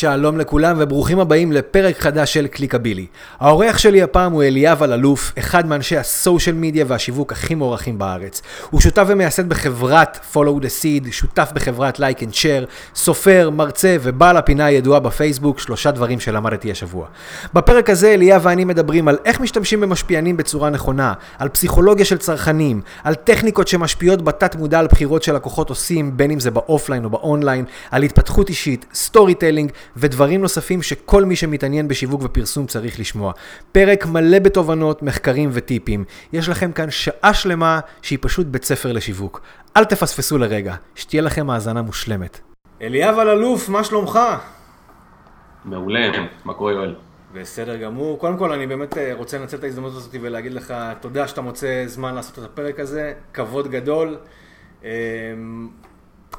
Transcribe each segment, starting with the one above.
שלום לכולם וברוכים הבאים לפרק חדש של קליקבילי. האורח שלי הפעם הוא אליאב אלאלוף, אחד מאנשי הסושיאל מדיה והשיווק הכי מוערכים בארץ. הוא שותף ומייסד בחברת follow the seed, שותף בחברת like and share, סופר, מרצה ובעל הפינה הידועה בפייסבוק, שלושה דברים שלמדתי השבוע. בפרק הזה אליאב ואני מדברים על איך משתמשים במשפיענים בצורה נכונה, על פסיכולוגיה של צרכנים, על טכניקות שמשפיעות בתת מודע על בחירות שלקוחות עושים, בין אם זה ב offline או באונליין, על התפתחות אישית, storytelling ודברים נוספים שכל מי שמתעניין בשיווק ופרסום צריך לשמוע. פרק מלא בתובנות, מחקרים וטיפים. יש לכם כאן שעה שלמה שהיא פשוט בית ספר לשיווק. אל תפספסו לרגע, שתהיה לכם האזנה מושלמת. אליאב אלאלוף, מה שלומך? מעולה, מה קורה יואל? בסדר גמור. קודם כל, אני באמת אה, רוצה לנצל את ההזדמנות הזאת ולהגיד לך תודה שאתה מוצא זמן לעשות את הפרק הזה, כבוד גדול. אמ,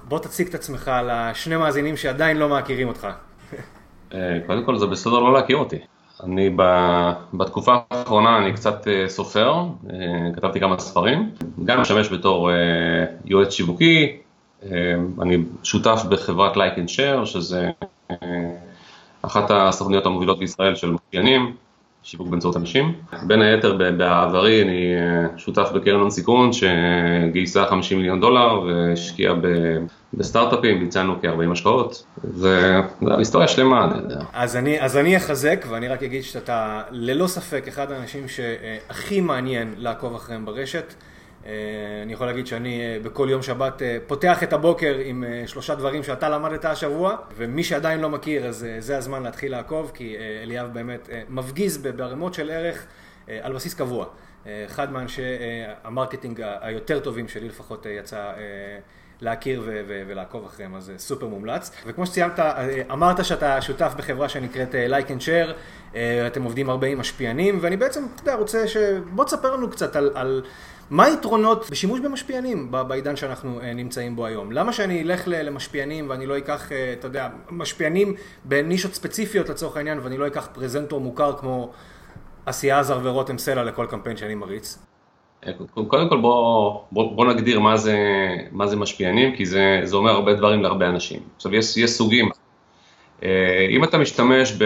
בוא תציג את עצמך לשני מאזינים שעדיין לא מכירים אותך. אה, קודם כל זה בסדר לא להכיר אותי. אני בתקופה האחרונה אני קצת אה, סופר, אה, כתבתי כמה ספרים, גם משמש בתור יועץ שיווקי, אני שותף בחברת Like and Share, שזה אחת הסוכניות המובילות בישראל של משפיענים, שיווק באמצעות אנשים. בין היתר בעברי אני שותף בקרן הון סיכון שגייסה 50 מיליון דולר והשקיעה בסטארט-אפים, ביצענו כ-40 השקעות, זה היסטוריה שלמה, אני יודע. אז אני, אז אני אחזק ואני רק אגיד שאתה ללא ספק אחד האנשים שהכי מעניין לעקוב אחריהם ברשת. אה, אני יכול להגיד שאני אה, בכל יום שבת אה, פותח את הבוקר עם שלושה דברים שאתה למדת השבוע, ומי שעדיין לא מכיר, אז זה הזמן להתחיל לעקוב, כי אליאב באמת מפגיז בערימות של ערך על בסיס קבוע. אחד מאנשי ה marketing היותר טובים שלי לפחות יצא להכיר ו- ו- ולעקוב אחריהם, אז סופר מומלץ. וכמו שציינת, אמרת שאתה שותף בחברה שנקראת Like and Share, אתם עובדים הרבה עם משפיענים, ואני בעצם, אתה יודע, רוצה ש... בוא תספר לנו קצת על... על... מה היתרונות בשימוש במשפיענים בעידן שאנחנו נמצאים בו היום? למה שאני אלך למשפיענים ואני לא אקח, אתה יודע, משפיענים בנישות ספציפיות לצורך העניין, ואני לא אקח פרזנטור מוכר כמו אסי עזר ורותם סלע לכל קמפיין שאני מריץ? קודם כל בוא, בוא, בוא נגדיר מה זה, מה זה משפיענים, כי זה, זה אומר הרבה דברים להרבה אנשים. עכשיו יש, יש סוגים. אה, אם אתה משתמש ב,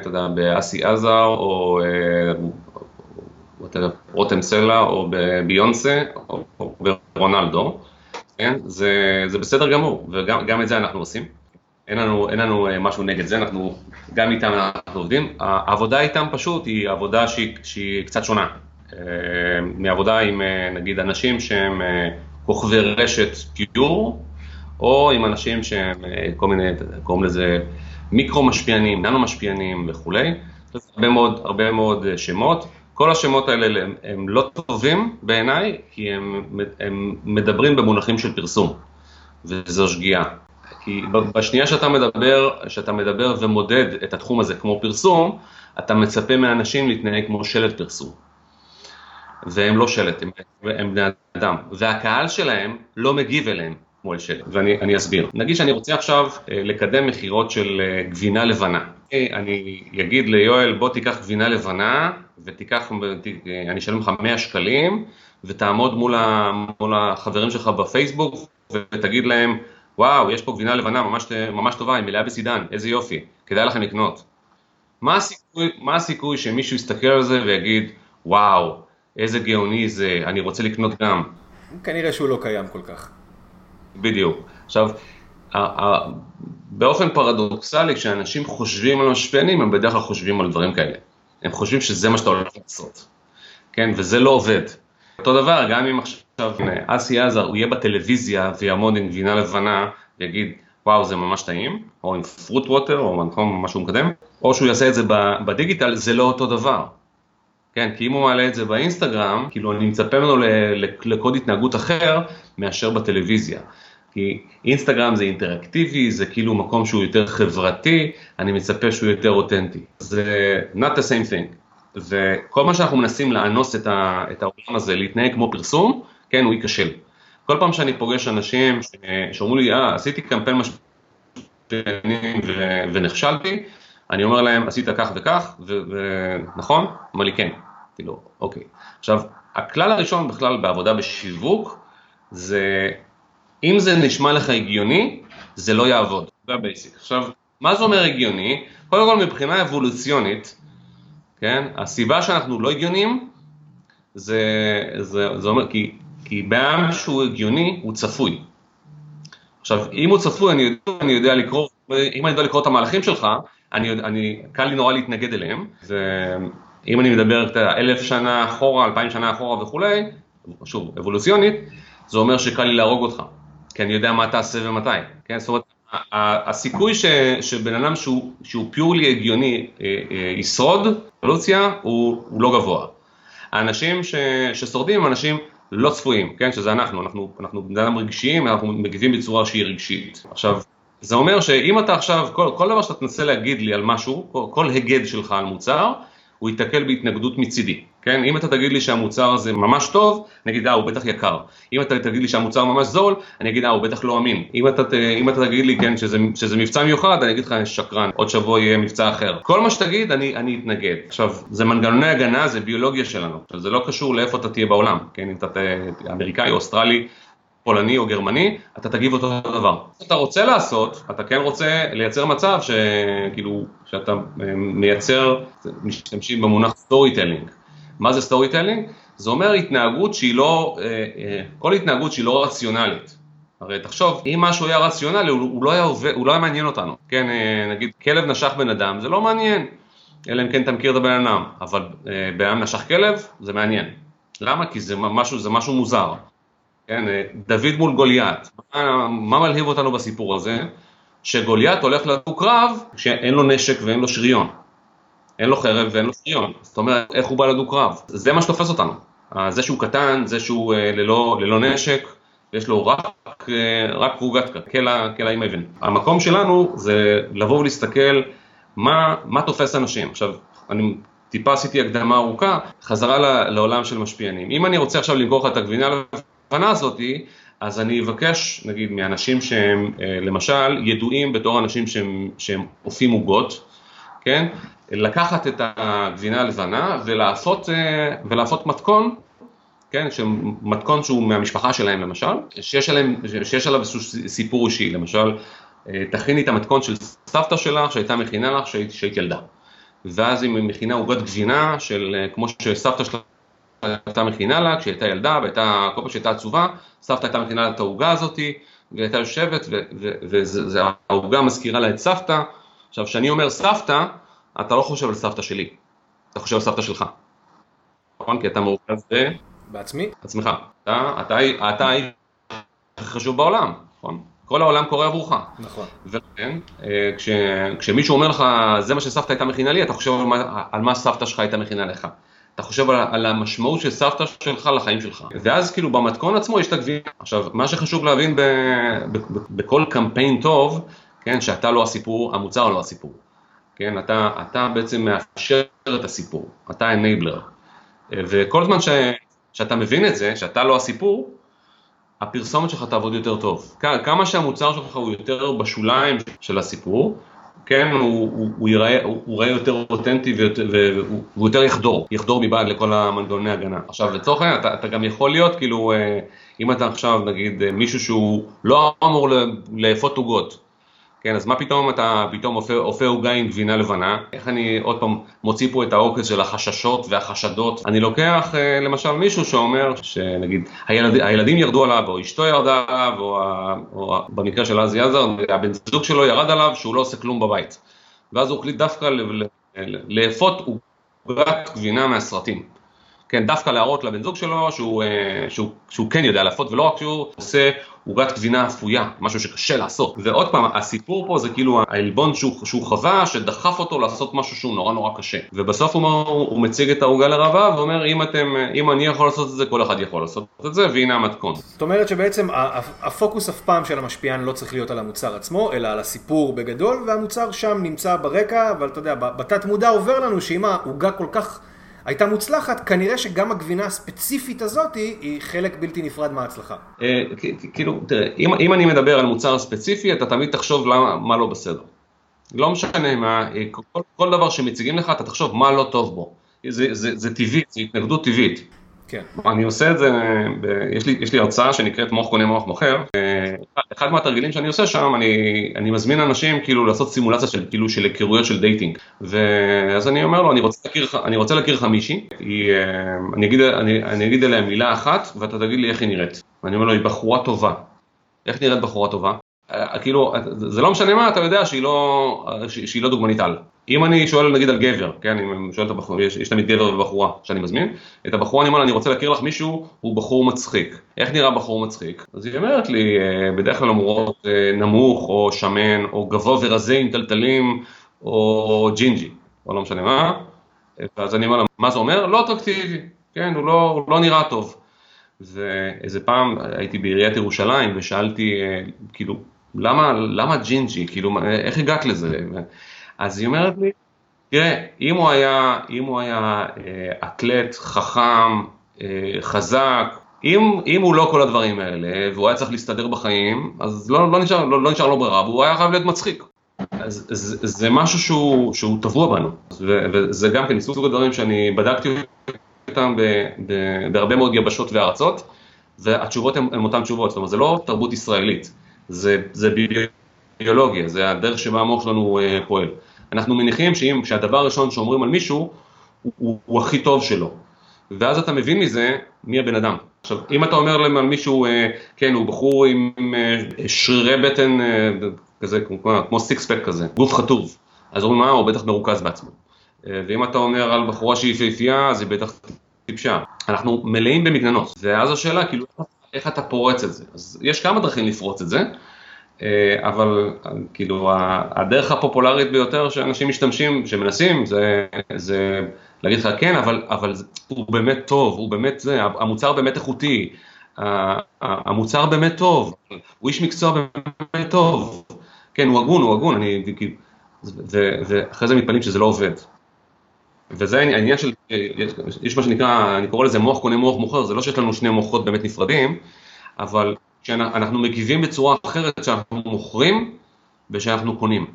אתה יודע, באסי עזר או רותם סלע או בביונסה או, או ברונלדו, כן? זה, זה בסדר גמור, וגם את זה אנחנו עושים. אין לנו, אין לנו אה, משהו נגד זה, אנחנו, גם איתם אנחנו עובדים. העבודה איתם פשוט היא עבודה שהיא, שהיא קצת שונה. אה, מעבודה עם אה, נגיד אנשים שהם אה, כוכבי רשת פיור, או עם אנשים שהם כל מיני, קוראים לזה מיקרו משפיענים, ננו משפיענים וכולי, הרבה מאוד, הרבה מאוד שמות. כל השמות האלה הם, הם לא טובים בעיניי, כי הם, הם מדברים במונחים של פרסום, וזו שגיאה. כי בשנייה שאתה מדבר, שאתה מדבר ומודד את התחום הזה כמו פרסום, אתה מצפה מאנשים להתנהג כמו שלט פרסום. והם לא שלט, הם, הם בני אדם, והקהל שלהם לא מגיב אליהם כמו אל שלט, ואני אסביר. נגיד שאני רוצה עכשיו אה, לקדם מכירות של אה, גבינה לבנה. אני אגיד ליואל, בוא תיקח גבינה לבנה, ותיקח, אני אשלם לך 100 שקלים, ותעמוד מול, ה, מול החברים שלך בפייסבוק, ותגיד להם, וואו, יש פה גבינה לבנה ממש, ממש טובה, היא מלאה בסידן, איזה יופי, כדאי לכם לקנות. מה הסיכוי, מה הסיכוי שמישהו יסתכל על זה ויגיד, וואו, איזה גאוני זה, אני רוצה לקנות גם. כנראה שהוא לא קיים כל כך. בדיוק. עכשיו, באופן פרדוקסלי, כשאנשים חושבים על משפיענים, הם בדרך כלל חושבים על דברים כאלה. הם חושבים שזה מה שאתה הולך לעשות, כן? וזה לא עובד. אותו דבר, גם אם עכשיו אסי עזר, הוא יהיה בטלוויזיה ויעמוד עם גבינה לבנה ויגיד, וואו, זה ממש טעים, או עם פרוט ווטר, או משהו מקדם, או שהוא יעשה את זה בדיגיטל, זה לא אותו דבר. כן, כי אם הוא מעלה את זה באינסטגרם, כאילו אני מצפה ממנו לקוד התנהגות אחר מאשר בטלוויזיה. כי אינסטגרם זה אינטראקטיבי, זה כאילו מקום שהוא יותר חברתי, אני מצפה שהוא יותר אותנטי. זה not the same thing. וכל מה שאנחנו מנסים לאנוס את, את העולם הזה, להתנהג כמו פרסום, כן, הוא ייכשל. כל פעם שאני פוגש אנשים שאומרים לי, אה, עשיתי קמפיין משפיענים ונכשלתי, אני אומר להם, עשית כך וכך, ונכון? אומר לי, כן. כאילו, אוקיי. עכשיו, הכלל הראשון בכלל בעבודה בשיווק, זה אם זה נשמע לך הגיוני, זה לא יעבוד. זה ה basic. עכשיו, מה זה אומר הגיוני? קודם כל מבחינה אבולוציונית, כן, הסיבה שאנחנו לא הגיונים, זה, זה, זה אומר, כי, כי בן אדם שהוא הגיוני, הוא צפוי. עכשיו, אם הוא צפוי, אני יודע, אני יודע לקרוא, אם אני יודע לקרוא את המהלכים שלך, אני, אני, קל לי נורא להתנגד אליהם, ואם אני מדבר את אלף שנה אחורה, אלפיים שנה אחורה וכולי, שוב, אבולוציונית, זה אומר שקל לי להרוג אותך, כי אני יודע מה תעשה ומתי, כן? זאת אומרת, הסיכוי ש, שבן אדם שהוא, שהוא פיורלי הגיוני אה, אה, ישרוד, אבולוציה, הוא, הוא לא גבוה. האנשים ש, ששורדים הם אנשים לא צפויים, כן? שזה אנחנו, אנחנו, אנחנו בני אדם רגשיים, אנחנו מגיבים בצורה שהיא רגשית. עכשיו, זה אומר שאם אתה עכשיו, כל, כל דבר שאתה תנסה להגיד לי על משהו, כל, כל היגד שלך על מוצר, הוא ייתקל בהתנגדות מצידי, כן? אם אתה תגיד לי שהמוצר הזה ממש טוב, אני אגיד, אה, הוא בטח יקר. אם אתה תגיד לי שהמוצר ממש זול, אני אגיד, אה, הוא בטח לא אמין. אם אתה, אם אתה תגיד לי, כן, שזה, שזה מבצע מיוחד, אני אגיד לך, שקרן, עוד שבוע יהיה מבצע אחר. כל מה שתגיד, אני, אני אתנגד. עכשיו, זה מנגנוני הגנה, זה ביולוגיה שלנו. עכשיו, זה לא קשור לאיפה אתה תהיה בעולם, כן? אם אתה אמריקאי או אוסטרלי, פולני או גרמני, אתה תגיב אותו דבר. אתה רוצה לעשות, אתה כן רוצה לייצר מצב שכאילו, שאתה אה, מייצר, משתמשים במונח storytelling. מה זה storytelling? זה אומר התנהגות שהיא לא, אה, אה, כל התנהגות שהיא לא רציונלית. הרי תחשוב, אם משהו היה רציונלי, הוא, הוא, לא, היה עובד, הוא לא היה מעניין אותנו. כן, נגיד, כלב נשך בן אדם, זה לא מעניין, אלא אם כן אתה מכיר את הבן אדם, אבל בן אדם נשך כלב, זה מעניין. למה? כי זה משהו, זה משהו מוזר. כן, אה, דוד מול גוליית. מה, מה מלהיב אותנו בסיפור הזה? שגוליית הולך לדו קרב שאין לו נשק ואין לו שריון. אין לו חרב ואין לו שריון. זאת אומרת, איך הוא בא לדו קרב? זה מה שתופס אותנו. אה, זה שהוא קטן, זה שהוא אה, ללא, ללא נשק, יש לו רק, רק פרוגתקה, קלע עם אבן. המקום שלנו זה לבוא ולהסתכל מה, מה תופס אנשים. עכשיו, אני טיפה עשיתי הקדמה ארוכה, חזרה לעולם של משפיענים. אם אני רוצה עכשיו למכור לך את הגבינה ההבחנה הזאתי, אז אני אבקש, נגיד, מאנשים שהם אה, למשל ידועים בתור אנשים שהם, שהם אופים עוגות, כן? לקחת את הגבינה הלבנה ולעשות, אה, ולעשות מתכון, כן? מתכון שהוא מהמשפחה שלהם למשל, שיש, עליהם, שיש עליו איזשהו סיפור אישי, למשל, אה, תכיני את המתכון של סבתא שלך שהייתה מכינה לך כשהיית ילדה. ואז היא מכינה עוגת גבינה של כמו שסבתא שלך הייתה מכינה לה כשהיא הייתה ילדה, והייתה, כל פעם שהייתה עצובה, סבתא הייתה מכינה לה את העוגה הזאתי, והיא הייתה יושבת, והעוגה מזכירה לה את סבתא. עכשיו, כשאני אומר סבתא, אתה לא חושב על סבתא שלי, אתה חושב על סבתא שלך. נכון? כי אתה מרוכז ב... בעצמי? עצמך. אתה, אתה, אתה האיש הכי חשוב בעולם, נכון? כל העולם קורה עבורך. נכון. ולכן, אה, כש, כשמישהו אומר לך, זה מה שסבתא הייתה מכינה לי, אתה חושב על מה, על מה סבתא שלך הייתה מכינה לך. אתה חושב על, על המשמעות של סבתא שלך לחיים שלך. ואז כאילו במתכון עצמו יש את הגבינה. עכשיו, מה שחשוב להבין ב, ב, ב, בכל קמפיין טוב, כן, שאתה לא הסיפור, המוצר לא הסיפור. כן, אתה, אתה בעצם מאפשר את הסיפור, אתה אנייבלר. וכל זמן ש, שאתה מבין את זה, שאתה לא הסיפור, הפרסומת שלך תעבוד יותר טוב. כמה שהמוצר שלך הוא יותר בשוליים של הסיפור, כן, הוא, הוא, הוא, ייראה, הוא, הוא ייראה יותר אותנטי והוא יותר יחדור, יחדור מבעד לכל המנגנוני הגנה. עכשיו לצורך העניין אתה, אתה גם יכול להיות כאילו, אה, אם אתה עכשיו נגיד אה, מישהו שהוא לא אמור לאפות עוגות, כן, אז מה פתאום אתה פתאום אופה עוגה עם גבינה לבנה? איך אני עוד פעם מוציא פה את העוקץ של החששות והחשדות? אני לוקח אה, למשל מישהו שאומר שנגיד הילד, הילדים ירדו עליו, או אשתו ירדה עליו, או, או במקרה של עזי עזר, הבן זוג שלו ירד עליו שהוא לא עושה כלום בבית. ואז הוא החליט דווקא לאפות עוגת גבינה מהסרטים. כן, דווקא להראות לבן זוג שלו שהוא, אה, שהוא, שהוא כן יודע להפות, ולא רק שהוא עושה עוגת גבינה אפויה, משהו שקשה לעשות. ועוד פעם, הסיפור פה זה כאילו העלבון שהוא, שהוא חווה, שדחף אותו לעשות משהו שהוא נורא נורא קשה. ובסוף הוא, הוא מציג את העוגה לרבה ואומר, אם אתם, אם אני יכול לעשות את זה, כל אחד יכול לעשות את זה, והנה המתכון. זאת אומרת שבעצם הפוקוס אף פעם של המשפיען לא צריך להיות על המוצר עצמו, אלא על הסיפור בגדול, והמוצר שם נמצא ברקע, אבל אתה יודע, בתת מודע עובר לנו שאם העוגה כל כך... הייתה מוצלחת, כנראה שגם הגבינה הספציפית הזאת היא חלק בלתי נפרד מההצלחה. אה, כאילו, תראה, אם אני מדבר על מוצר ספציפי, אתה תמיד תחשוב מה לא בסדר. לא משנה מה, אה, כל דבר שמציגים לך, אתה תחשוב מה לא טוב בו. זה טבעי, זה התנגדות טבעית. כן. אני עושה את זה, ב- יש לי, יש לי הרצאה שנקראת מוח קונה מוח מוכר, אה, אחד מהתרגילים שאני עושה שם, אני, אני מזמין אנשים כאילו לעשות סימולציה של כאילו של היכרויות של dating, ואז אני אומר לו, אני רוצה להכיר אני רוצה להכיר לך מישהי, אה, אני אגיד, אני, אני אגיד עליה מילה אחת, ואתה תגיד לי איך היא נראית, ואני אומר לו, היא בחורה טובה, איך נראית בחורה טובה? אה, כאילו, זה לא משנה מה, אתה יודע שהיא לא, שהיא לא דוגמנית על. אם אני שואל נגיד על גבר, כן, אם אני שואל את הבחור, יש, יש תמיד גבר ובחורה שאני מזמין, את הבחורה אני אומר אני רוצה להכיר לך מישהו, הוא בחור מצחיק. איך נראה בחור מצחיק? אז היא אומרת לי, אה, בדרך כלל אמורות אה, נמוך, או שמן, או גבוה ורזה עם טלטלים, או ג'ינג'י, או לא משנה מה. ואז אני אומר לה, מה זה אומר? לא אטרקטיבי, כן, הוא לא, הוא לא נראה טוב. ואיזה פעם הייתי בעיריית ירושלים ושאלתי, כאילו, למה, למה ג'ינג'י? כאילו, איך הגעת לזה? אז היא אומרת לי, תראה, אם הוא היה, אם הוא היה אה, אתלט חכם, אה, חזק, אם, אם הוא לא כל הדברים האלה, והוא היה צריך להסתדר בחיים, אז לא, לא, נשאר, לא, לא נשאר לו ברירה, והוא היה חייב להיות מצחיק. אז זה, זה משהו שהוא, שהוא טבוע בנו, ו, וזה גם כן מסוג הדברים שאני בדקתי אותם ב, ב, בהרבה מאוד יבשות וארצות, והתשובות הן אותן תשובות, זאת אומרת, זה לא תרבות ישראלית, זה, זה ביולוגיה, זה הדרך שבה המוח שלנו אה, פועל. אנחנו מניחים שאם, שהדבר הראשון שאומרים על מישהו, הוא, הוא, הוא הכי טוב שלו. ואז אתה מבין מזה מי הבן אדם. עכשיו, אם אתה אומר להם על מישהו, אה, כן, הוא בחור עם אה, שרירי בטן כזה, כמו, כמו סיקספק כזה, גוף חטוב, אז אומרים, מה, הוא בטח מרוכז בעצמו. ואם אתה אומר על בחורה שהיא יפהפייה, אז היא בטח טיפשה. אנחנו מלאים במגננות, ואז השאלה, כאילו, איך אתה פורץ את זה? אז יש כמה דרכים לפרוץ את זה. אבל כאילו הדרך הפופולרית ביותר שאנשים משתמשים, שמנסים, זה, זה להגיד לך כן, אבל, אבל הוא באמת טוב, הוא באמת זה, המוצר באמת איכותי, המוצר באמת טוב, הוא איש מקצוע באמת טוב, כן, הוא הגון, הוא הגון, אני, ואחרי זה מתפלאים שזה לא עובד. וזה העניין של, יש מה שנקרא, אני קורא לזה מוח קונה מוח מוכר, זה לא שיש לנו שני מוחות באמת נפרדים, אבל שאנחנו מגיבים בצורה אחרת כשאנחנו מוכרים ושאנחנו קונים.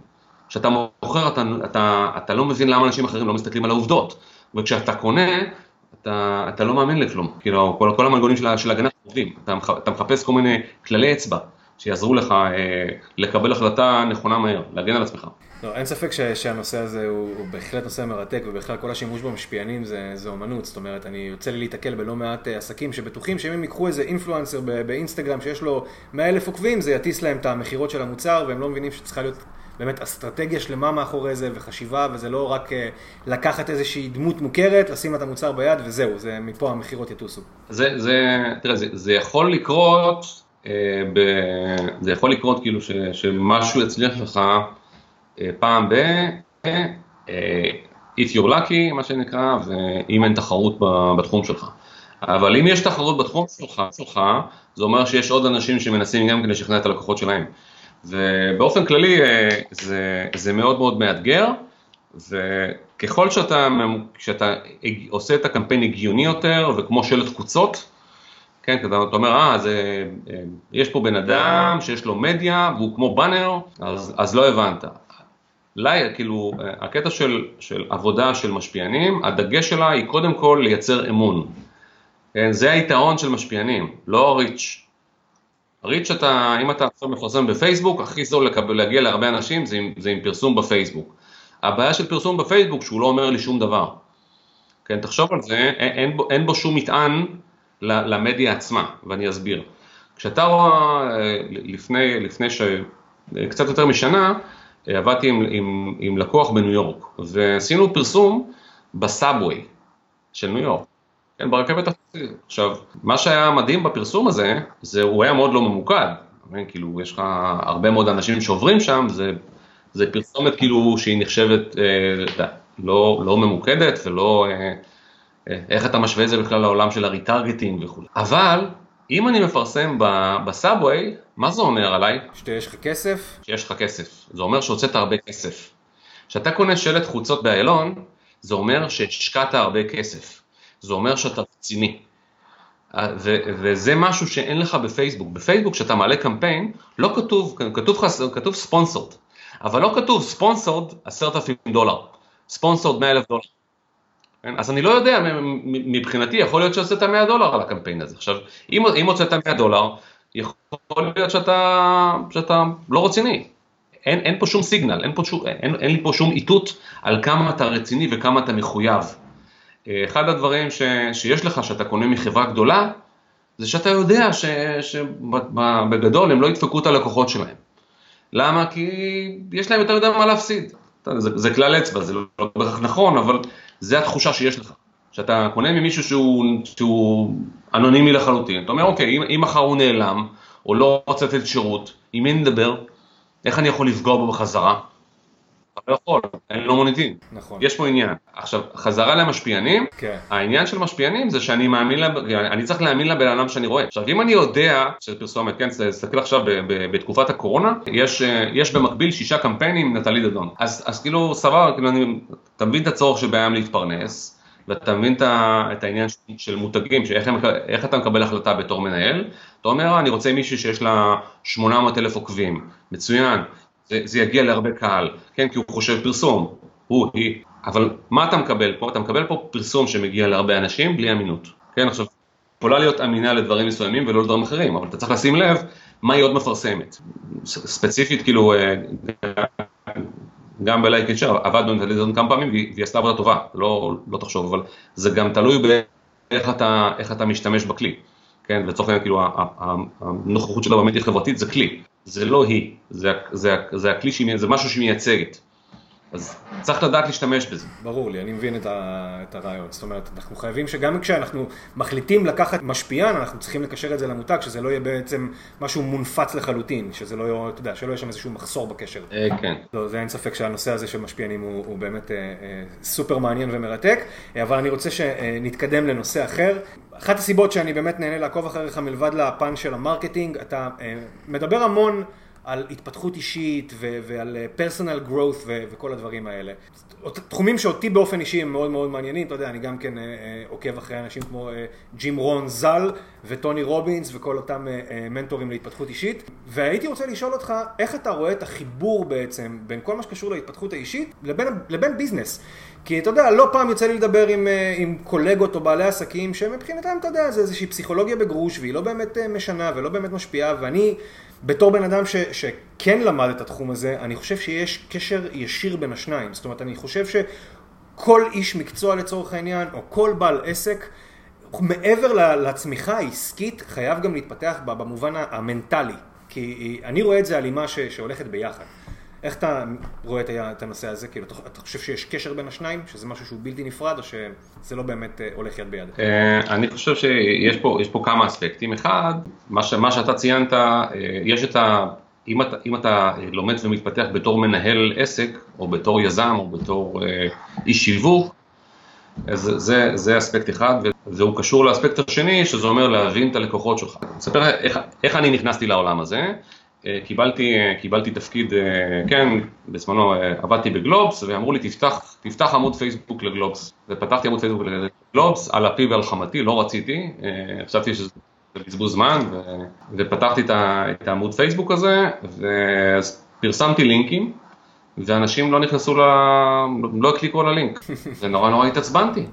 כשאתה מוכר אתה, אתה, אתה לא מבין למה אנשים אחרים לא מסתכלים על העובדות, וכשאתה קונה אתה, אתה לא מאמין לכלום, כאילו כל, כל המנגונים של, של הגנה עובדים, אתה, אתה מחפש כל מיני כללי אצבע שיעזרו לך אה, לקבל החלטה נכונה מהר, להגן על עצמך. לא, אין ספק ש, שהנושא הזה הוא, הוא בהחלט נושא מרתק, ובכלל כל השימוש במשפיענים זה, זה אומנות, זאת אומרת, אני יוצא לי להתקל בלא מעט אה, עסקים שבטוחים שאם הם ייקחו איזה אינפלואנסר באינסטגרם שיש לו 100 אלף עוקבים, זה יטיס להם את המכירות של המוצר, והם לא מבינים שצריכה להיות באמת אסטרטגיה שלמה מאחורי זה, וחשיבה, וזה לא רק אה, לקחת איזושהי דמות מוכרת, לשים את המוצר ביד, וזהו, זה מפה המכירות יטוסו. זה, זה, זה, זה יכול לקרות, אה, ב, זה יכול לקרות כאילו ש, שמשהו יצליח לך פעם ב... אה, if you're lucky, מה שנקרא, ואם אין תחרות בתחום שלך. אבל אם יש תחרות בתחום שלך, שלך, זה אומר שיש עוד אנשים שמנסים גם כן לשכנע את הלקוחות שלהם. ובאופן כללי אה, זה, זה מאוד מאוד מאתגר, וככל שאתה, שאתה עושה את הקמפיין הגיוני יותר, וכמו שלט קבוצות, כן, אתה אומר, אה, זה, יש פה בן אדם שיש לו מדיה, והוא כמו באנר, אז, אז לא הבנת. לי, כאילו, הקטע של, של עבודה של משפיענים, הדגש שלה היא קודם כל לייצר אמון. כן, זה היתרון של משפיענים, לא ריץ'. ריץ' אתה, אם אתה עכשיו מפרסם בפייסבוק, הכי זול לקבל, להגיע להרבה אנשים זה עם, זה עם פרסום בפייסבוק. הבעיה של פרסום בפייסבוק שהוא לא אומר לי שום דבר. כן, תחשוב על זה, אין, אין, בו, אין בו שום מטען למדיה עצמה, ואני אסביר. כשאתה רואה אה, לפני, לפני ש... קצת יותר משנה, עבדתי עם, עם, עם לקוח בניו יורק, ועשינו פרסום בסאבווי של ניו יורק, כן, ברכבת החצי. עכשיו, מה שהיה מדהים בפרסום הזה, זה הוא היה מאוד לא ממוקד, כן, כאילו יש לך הרבה מאוד אנשים שעוברים שם, זה, זה פרסומת כאילו שהיא נחשבת אה, לא, לא ממוקדת ולא, אה, אה, איך אתה משווה את זה בכלל לעולם של הריטרגטינג וכולי. אבל אם אני מפרסם בסאבווי, מה זה אומר עליי? שיש לך כסף? שיש לך כסף. זה אומר שהוצאת הרבה כסף. כשאתה קונה שלט חוצות באיילון, זה אומר שהשקעת הרבה כסף. זה אומר שאתה רציני. ו- וזה משהו שאין לך בפייסבוק. בפייסבוק כשאתה מעלה קמפיין, לא כתוב, כתוב, כתוב ספונסורד, אבל לא כתוב ספונסורד עשרת אלפים דולר, ספונסורד מאה אלף דולר. כן? אז אני לא יודע, מבחינתי יכול להיות שהוצאת 100 דולר על הקמפיין הזה. עכשיו, אם, אם הוצאת 100 דולר, יכול להיות שאתה, שאתה לא רציני. אין, אין פה שום סיגנל, אין, פה שום, אין, אין לי פה שום איתות על כמה אתה רציני וכמה אתה מחויב. אחד הדברים ש, שיש לך, שאתה קונה מחברה גדולה, זה שאתה יודע שבגדול הם לא ידפקו את הלקוחות שלהם. למה? כי יש להם יותר מדי מה להפסיד. זה, זה כלל אצבע, זה לא בהכרח נכון, אבל זה התחושה שיש לך. שאתה קונה ממישהו שהוא, שהוא אנונימי לחלוטין, אתה אומר, אוקיי, אם, אם מחר הוא נעלם, או לא רוצה לתת שירות, עם מי נדבר? איך אני יכול לפגוע בו בחזרה? אתה לא יכול, אין לו מוניטין. נכון. יש פה עניין. עכשיו, חזרה למשפיענים, כן. העניין של משפיענים זה שאני מאמין, לב... אני צריך להאמין לבן אדם שאני רואה. עכשיו, אם אני יודע, של פרסומת, כן, תסתכל עכשיו ב- ב- בתקופת הקורונה, יש, יש במקביל שישה קמפיינים נטלי דדון. אז, אז כאילו, סבבה, כאילו, אני, אתה מבין את הצורך שבהם להתפרנס, ואתה מבין את העניין של מותגים, שאיך אתה מקבל החלטה בתור מנהל, אתה אומר, אה, אני רוצה מישהי שיש לה 800 אלף עוקבים, מצוין, זה, זה יגיע להרבה קהל, כן, כי הוא חושב פרסום, הוא, היא, אבל מה אתה מקבל פה? אתה מקבל פה פרסום שמגיע להרבה אנשים בלי אמינות, כן, עכשיו, יכולה להיות אמינה לדברים מסוימים ולא לדברים אחרים, אבל אתה צריך לשים לב מה היא עוד מפרסמת. ספציפית, כאילו, אה, גם בלייק אנשר, עבדנו עם טלוויזיון כמה פעמים והיא עשתה עבודה טובה, לא, לא תחשוב, אבל זה גם תלוי באיך אתה, אתה משתמש בכלי. כן, לצורך העניין, כאילו, הנוכחות שלה במדיה חברתית זה כלי, זה לא היא, זה, זה, זה הכלי, שהיא, זה משהו שהיא מייצגת. אז צריך לדעת להשתמש בזה. ברור לי, אני מבין את, ה, את הרעיון. זאת אומרת, אנחנו חייבים שגם כשאנחנו מחליטים לקחת משפיען, אנחנו צריכים לקשר את זה למותג, שזה לא יהיה בעצם משהו מונפץ לחלוטין, שזה לא יהיה, אתה יודע, שלא יהיה שם איזשהו מחסור בקשר. אה, כן. לא, זה אין ספק שהנושא הזה של משפיענים הוא, הוא באמת אה, אה, סופר מעניין ומרתק, אה, אבל אני רוצה שנתקדם לנושא אחר. אחת הסיבות שאני באמת נהנה לעקוב אחריך מלבד לפן של ה marketing, אתה אה, מדבר המון על התפתחות אישית ו- ועל personal growth ו- וכל הדברים האלה. תחומים שאותי באופן אישי הם מאוד מאוד מעניינים, אתה יודע, אני גם כן uh, uh, עוקב אחרי אנשים כמו ג'ים רון ז"ל וטוני רובינס וכל אותם מנטורים להתפתחות אישית, והייתי רוצה לשאול אותך, איך אתה רואה את החיבור בעצם בין כל מה שקשור להתפתחות האישית לבין, לבין business? כי אתה יודע, לא פעם יוצא לי לדבר עם, עם קולגות או בעלי עסקים שמבחינתם, אתה יודע, זה איזושהי פסיכולוגיה בגרוש והיא לא באמת משנה ולא באמת משפיעה, ואני בתור בן אדם ש, שכן למד את התחום הזה, אני חושב שיש קשר ישיר בין השניים. זאת אומרת, אני חושב שכל איש מקצוע לצורך העניין, או כל בעל עסק, מעבר לצמיחה העסקית, חייב גם להתפתח במובן המנטלי. כי אני רואה את זה הלימה שהולכת ביחד. איך אתה רואה את הנושא הזה? כאילו, אתה חושב שיש קשר בין השניים? שזה משהו שהוא בלתי נפרד, או שזה לא באמת אה, הולך יד ביד? אה, אני חושב שיש פה, פה כמה אספקטים. אחד, מה, ש, מה שאתה ציינת, אה, יש את ה... אם אתה, אם אתה לומד ומתפתח בתור מנהל עסק, או בתור יזם, או בתור איש שיווק, אז זה, זה אספקט אחד, והוא קשור לאספקט השני, שזה אומר להבין את הלקוחות שלך. אני אספר איך, איך אני נכנסתי לעולם הזה. אה, קיבלתי, אה, קיבלתי תפקיד, אה, כן, בזמנו עבדתי בגלובס, ואמרו לי תפתח, תפתח עמוד פייסבוק לגלובס. ופתחתי עמוד פייסבוק לגלובס, על אפי ועל חמתי, לא רציתי, חשבתי שזה בזבוז זמן, ו, ופתחתי את, את העמוד פייסבוק הזה, ופרסמתי לינקים, ואנשים לא נכנסו ל... לא הקליקו על הלינק, ונורא נורא התעצבנתי.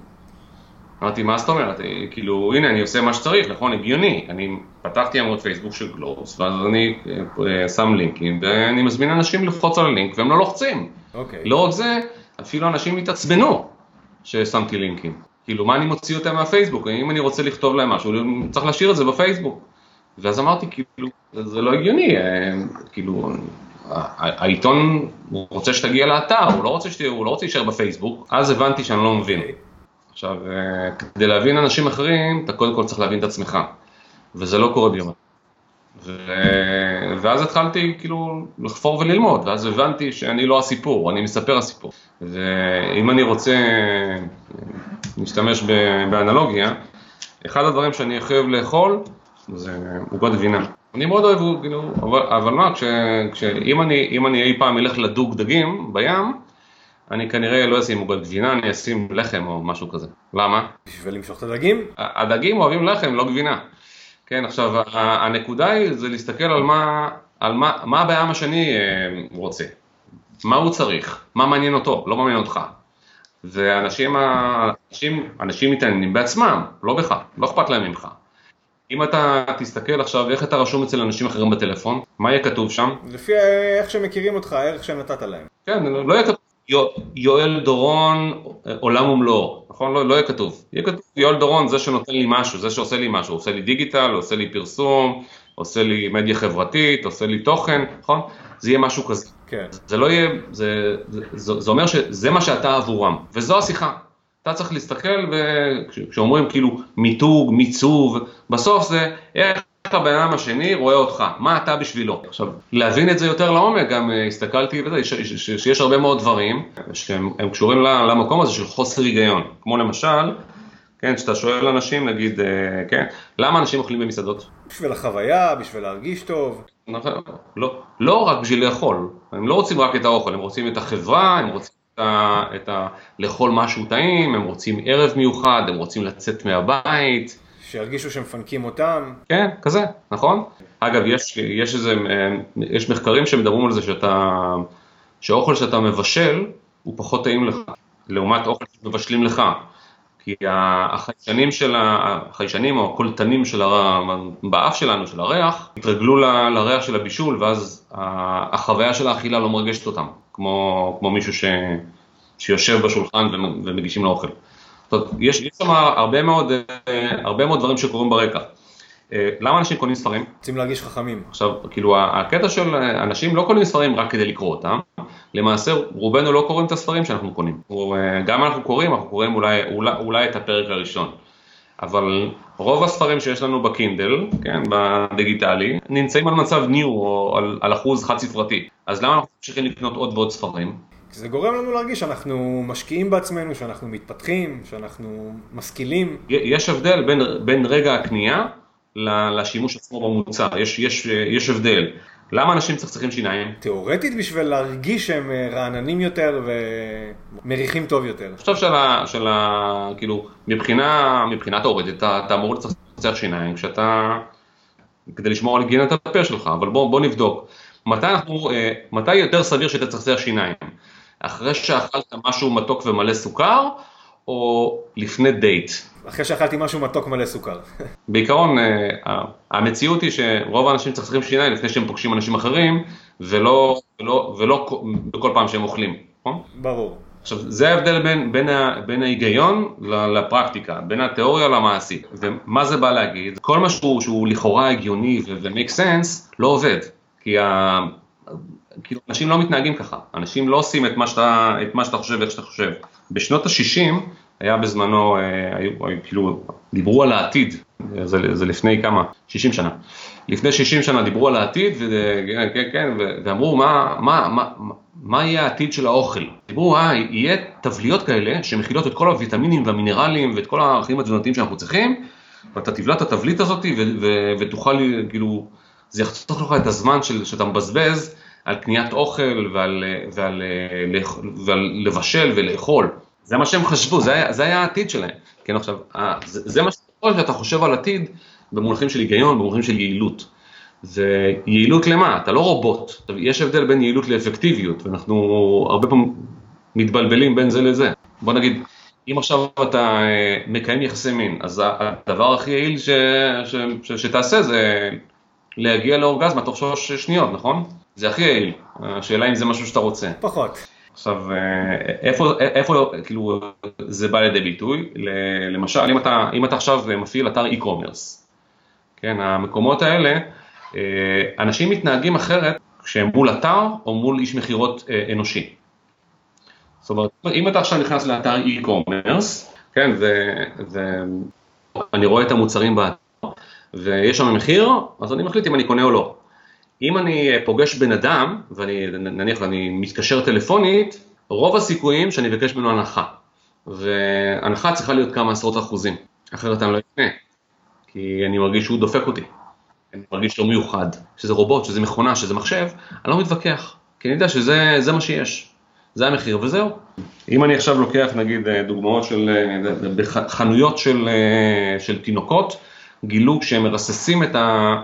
אמרתי, מה זאת אומרת? כאילו, הנה, אני עושה מה שצריך, נכון? הגיוני. אני פתחתי עמוד פייסבוק של גלובס, ואז אני אה, שם לינקים, ואני מזמין אנשים ללחוץ על הלינק, והם לא לוחצים. אוקיי. לא רק זה, אפילו אנשים התעצבנו ששמתי לינקים. כאילו, מה אני מוציא אותם מהפייסבוק? אם אני רוצה לכתוב להם משהו, צריך להשאיר את זה בפייסבוק. ואז אמרתי, כאילו, זה לא הגיוני, אה, כאילו, העיתון רוצה שתגיע לאתר, הוא לא רוצה, הוא לא רוצה להישאר בפייסבוק, אז הבנתי שאני לא מבין. עכשיו, אה, כדי להבין אנשים אחרים, אתה קודם כל צריך להבין את עצמך, וזה לא קורה ביום. ו... ואז התחלתי כאילו לחפור וללמוד, ואז הבנתי שאני לא הסיפור, אני מספר הסיפור. ואם אני רוצה להשתמש באנלוגיה, אחד הדברים שאני חייב לאכול זה עוגות גבינה. אני מאוד אוהב, כאילו, אבל, אבל מה, כש, כש, אם, אני, אם אני אי פעם אלך לדוג דגים בים, אני כנראה לא אשים עוגת גבינה, אני אשים לחם או משהו כזה. למה? בשביל למשוך את הדגים? הדגים אוהבים לחם, לא גבינה. כן, עכשיו, הנקודה היא זה להסתכל על מה, על מה, מה הבעיה השני אה, רוצה. מה הוא צריך? מה מעניין אותו? לא מעניין אותך. ואנשים אנשים, אנשים מתעניינים בעצמם, לא בך, לא אכפת להם ממך. אם אתה תסתכל עכשיו איך אתה רשום אצל אנשים אחרים בטלפון, מה יהיה כתוב שם? לפי איך שמכירים אותך, הערך שנתת להם. כן, לא יהיה כתוב יואל דורון עולם ומלואו, נכון? לא, לא יהיה כתוב. יהיה כתוב יואל דורון זה שנותן לי משהו, זה שעושה לי משהו, עושה לי דיגיטל, עושה לי פרסום, עושה לי מדיה חברתית, עושה לי תוכן, נכון? זה יהיה משהו כזה. כן. זה לא יהיה, זה, זה, זה, אומר שזה מה שאתה עבורם, וזו השיחה. אתה צריך להסתכל, וכשאומרים כאילו מיתוג, מיצוב, בסוף זה איך הבן אדם השני רואה אותך, מה אתה בשבילו. עכשיו, להבין את זה יותר לעומק, גם אה, הסתכלתי בזה, שיש הרבה מאוד דברים שהם קשורים למקום הזה של חוסר היגיון, כמו למשל, כן, שאתה שואל אנשים, נגיד, אה, כן, למה אנשים אוכלים במסעדות? בשביל החוויה, בשביל להרגיש טוב. נכון, לא, לא רק בשביל לאכול, הם לא רוצים רק את האוכל, הם רוצים את החברה, הם רוצים את ה, את ה, לאכול משהו טעים, הם רוצים ערב מיוחד, הם רוצים לצאת מהבית. שירגישו שמפנקים אותם. כן, כזה, נכון? אגב, יש, יש איזה, יש מחקרים שמדברים על זה שאתה, שהאוכל שאתה מבשל הוא פחות טעים לך, לעומת אוכל שמבשלים לך. כי החיישנים של, החיישנים או הקולטנים של הר... באף שלנו, של הריח, התרגלו ל, לריח של הבישול, ואז החוויה של האכילה לא מרגשת אותם, כמו, כמו מישהו ש, שיושב בשולחן ומגישים לו אוכל. זאת אומרת, יש, יש שם הרבה מאוד, הרבה מאוד דברים שקורים ברקע. אה, למה אנשים קונים ספרים? רוצים להרגיש חכמים. עכשיו, כאילו, הקטע של אנשים לא קונים ספרים רק כדי לקרוא אותם, למעשה רובנו לא קוראים את הספרים שאנחנו קונים. אה, גם אנחנו קוראים, אנחנו קוראים אולי, אולי, אולי את הפרק הראשון. אבל רוב הספרים שיש לנו בקינדל, כן, בדיגיטלי, נמצאים על מצב ניו או על, על אחוז חד ספרתי. אז למה אנחנו צריכים לקנות עוד ועוד ספרים? זה גורם לנו להרגיש שאנחנו משקיעים בעצמנו, שאנחנו מתפתחים, שאנחנו משכילים. יש הבדל בין, בין רגע הקנייה לשימוש עצמו במוצר, יש, יש, יש הבדל. למה אנשים צחצחים שיניים? תיאורטית בשביל להרגיש שהם אה, רעננים יותר ומריחים טוב יותר. אני חושב שלה, שלה, כאילו, מבחינה, מבחינה תיאורטית, אתה, אתה אמור לצחצח שיניים כשאתה, כדי לשמור על היגיינת הפה שלך, אבל בוא, בוא נבדוק. מתי אנחנו, אה, מתי יותר סביר שתצחצח שיניים? אחרי שאכלת משהו מתוק ומלא סוכר, או לפני דייט? אחרי שאכלתי משהו מתוק מלא סוכר. בעיקרון, אה, המציאות היא שרוב האנשים צריכים שיניים לפני שהם פוגשים אנשים אחרים, ולא, ולא, ולא בכל פעם שהם אוכלים, נכון? ברור. עכשיו, זה ההבדל בין, בין, ה, בין ההיגיון לפרקטיקה, בין התיאוריה למעשי. ומה זה בא להגיד? כל מה שהוא, שהוא לכאורה הגיוני ו-make sense, לא עובד. כי ה... כאילו, אנשים לא מתנהגים ככה, אנשים לא עושים את מה שאתה, את מה שאתה חושב ואיך שאתה חושב. בשנות ה-60 היה בזמנו, אה, היו, היו, כאילו, דיברו על העתיד, זה, זה לפני כמה? 60 שנה. לפני 60 שנה דיברו על העתיד, וכן, כן, כן, ואמרו מה, מה, מה, מה יהיה העתיד של האוכל. דיברו, אה, יהיה תבליות כאלה שמכילות את כל הוויטמינים והמינרלים ואת כל הערכים התזונתיים שאנחנו צריכים, ואתה תבלע את התבלית הזאת ותוכל, כאילו, זה יחסוך לך את הזמן של, שאתה מבזבז על קניית אוכל ועל, ועל, ועל, ועל לבשל ולאכול. זה מה שהם חשבו, זה היה, זה היה העתיד שלהם. כן, עכשיו, זה, זה מה שאתה חושב על עתיד במונחים של היגיון, במונחים של יעילות. זה יעילות למה? אתה לא רובוט. יש הבדל בין יעילות לאפקטיביות, ואנחנו הרבה פעמים מתבלבלים בין זה לזה. בוא נגיד, אם עכשיו אתה אה, מקיים יחסי מין, אז הדבר הכי יעיל ש, ש, ש, שתעשה זה להגיע לאורגזמה תוך שלוש שניות, נכון? זה הכי יעיל. השאלה אם זה משהו שאתה רוצה. פחות. עכשיו, אה, איפה, איפה כאילו זה בא לידי ביטוי? למשל, אם אתה, אם אתה עכשיו מפעיל אתר e-commerce, כן, המקומות האלה, אה, אנשים מתנהגים אחרת כשהם מול אתר או מול איש מכירות אה, אנושי. זאת אומרת, אם אתה עכשיו נכנס לאתר e-commerce, כן, ואני רואה את המוצרים באתר, ויש שם מחיר, אז אני מחליט אם אני קונה או לא. אם אני פוגש בן אדם, ואני נניח ואני מתקשר טלפונית, רוב הסיכויים שאני אבקש ממנו הנחה. והנחה צריכה להיות כמה עשרות אחוזים, אחרת אני לא אקנה, כי אני מרגיש שהוא דופק אותי. אני מרגיש לא מיוחד, שזה רובוט, שזה מכונה, שזה מחשב, אני לא מתווכח, כי אני יודע שזה מה שיש. זה המחיר וזהו. אם אני עכשיו לוקח נגיד דוגמאות של חנויות של, של תינוקות, גילו כשהם מרססים את, ה,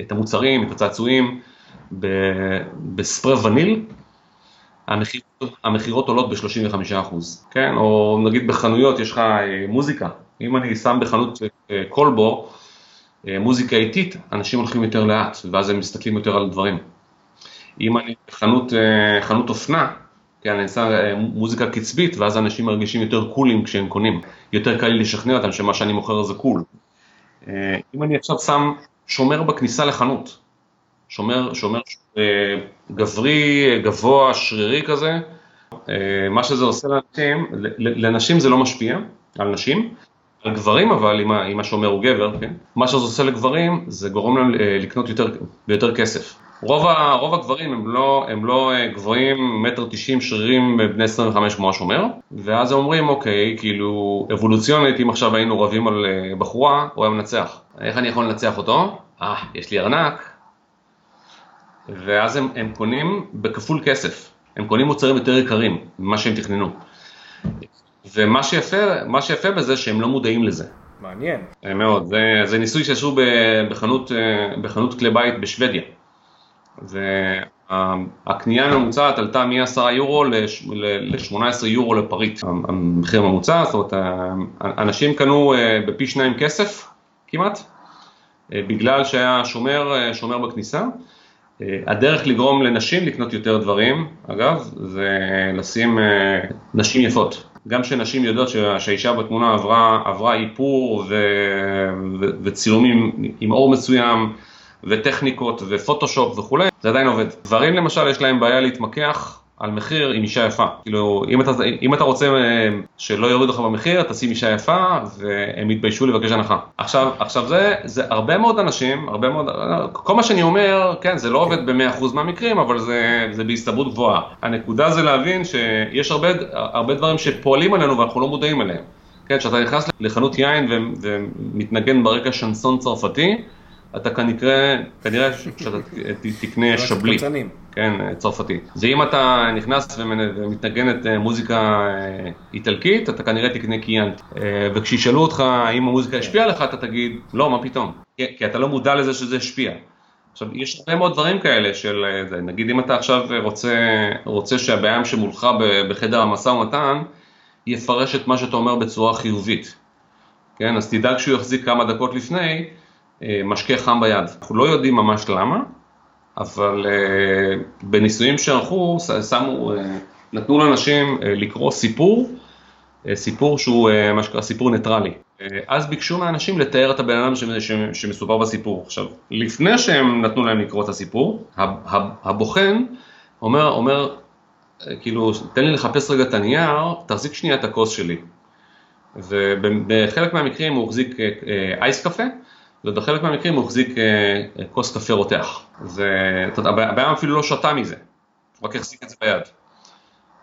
את המוצרים, את הצעצועים בספרי וניל, המכירות עולות ב-35%, כן? או נגיד בחנויות יש לך מוזיקה, אם אני שם בחנות כלבו מוזיקה איטית, אנשים הולכים יותר לאט, ואז הם מסתכלים יותר על דברים. אם אני בחנות חנות אופנה, כן, אני שם מוזיקה קצבית, ואז אנשים מרגישים יותר קולים כשהם קונים. יותר קל לי לשכנע אותם שמה שאני מוכר זה קול. אם אני עכשיו שם שומר בכניסה לחנות, שומר, שומר גברי, גבוה, שרירי כזה, מה שזה עושה לאנשים, לנשים זה לא משפיע, על נשים, על גברים אבל, אם השומר הוא גבר, כן? מה שזה עושה לגברים, זה גורם להם לקנות יותר, ביותר כסף. רוב, ה, רוב הגברים הם לא, הם לא גבוהים, מטר תשעים שרירים בני 25 כמו השומר, ואז הם אומרים, אוקיי, כאילו, אבולוציונית, אם עכשיו היינו רבים על בחורה, הוא היה מנצח. איך אני יכול לנצח אותו? אה, יש לי ארנק. ואז הם, הם קונים בכפול כסף, הם קונים מוצרים יותר יקרים ממה שהם תכננו. ומה שיפה, שיפה בזה שהם לא מודעים לזה. מעניין. מאוד, זה, זה ניסוי שעשו בחנות, בחנות כלי בית בשוודיה. והקנייה הממוצעת עלתה מ-10 יורו ל-18 יורו לפריט, המחיר הממוצע, זאת אומרת, אנשים קנו אה, בפי שניים כסף כמעט, אה, בגלל שהיה שומר, אה, שומר בכניסה. הדרך לגרום לנשים לקנות יותר דברים, אגב, זה לשים נשים יפות. גם שנשים יודעות שהאישה בתמונה עברה, עברה איפור ו, ו, וצילומים עם אור מסוים וטכניקות ופוטושופ וכולי, זה עדיין עובד. גברים למשל יש להם בעיה להתמקח על מחיר עם אישה יפה. כאילו, אם אתה, אם אתה רוצה אה, שלא יורידו לך במחיר, תשים אישה יפה, והם יתביישו לבקש הנחה. עכשיו, עכשיו זה, זה הרבה מאוד אנשים, הרבה מאוד, כל מה שאני אומר, כן, זה לא עובד ב-100% מהמקרים, אבל זה, זה בהסתברות גבוהה. הנקודה זה להבין שיש הרבה, הרבה דברים שפועלים עלינו ואנחנו לא מודעים אליהם. כן, כשאתה נכנס לחנות יין ומתנגן ברקע שנסון צרפתי, אתה כנראה, כנראה שאתה תקנה שבלי, כן, צרפתי. ואם אתה נכנס ומתנגן את אה, מוזיקה אה, איטלקית, אתה כנראה תקנה קיאנט. אה, וכשישאלו אותך האם המוזיקה השפיעה לך, אתה תגיד, לא, מה פתאום? כי אתה לא מודע לזה שזה השפיע. עכשיו, יש הרבה מאוד דברים כאלה של, נגיד אם אתה עכשיו רוצה, רוצה שהבעיה שמולך בחדר המשא ומתן, יפרש את מה שאתה אומר בצורה חיובית. כן, אז תדאג שהוא יחזיק כמה דקות לפני, משקה חם ביד. אנחנו לא יודעים ממש למה, אבל אה, בניסויים שערכו, שמו, אה, נתנו לאנשים לקרוא סיפור, סיפור שהוא מה שנקרא סיפור ניטרלי. אז ביקשו מאנשים לתאר את הבן אדם שמסופר בסיפור. עכשיו, לפני שהם נתנו להם לקרוא את הסיפור, הבוחן אומר, אומר, כאילו, תן לי לחפש רגע את הנייר, תחזיק שנייה את הכוס שלי. ובחלק מהמקרים הוא החזיק אייס קפה, ובחלק מהמקרים הוא החזיק אה, כוס קפה רותח. הבעיה אפילו לא שתה מזה, הוא רק החזיק את זה ביד.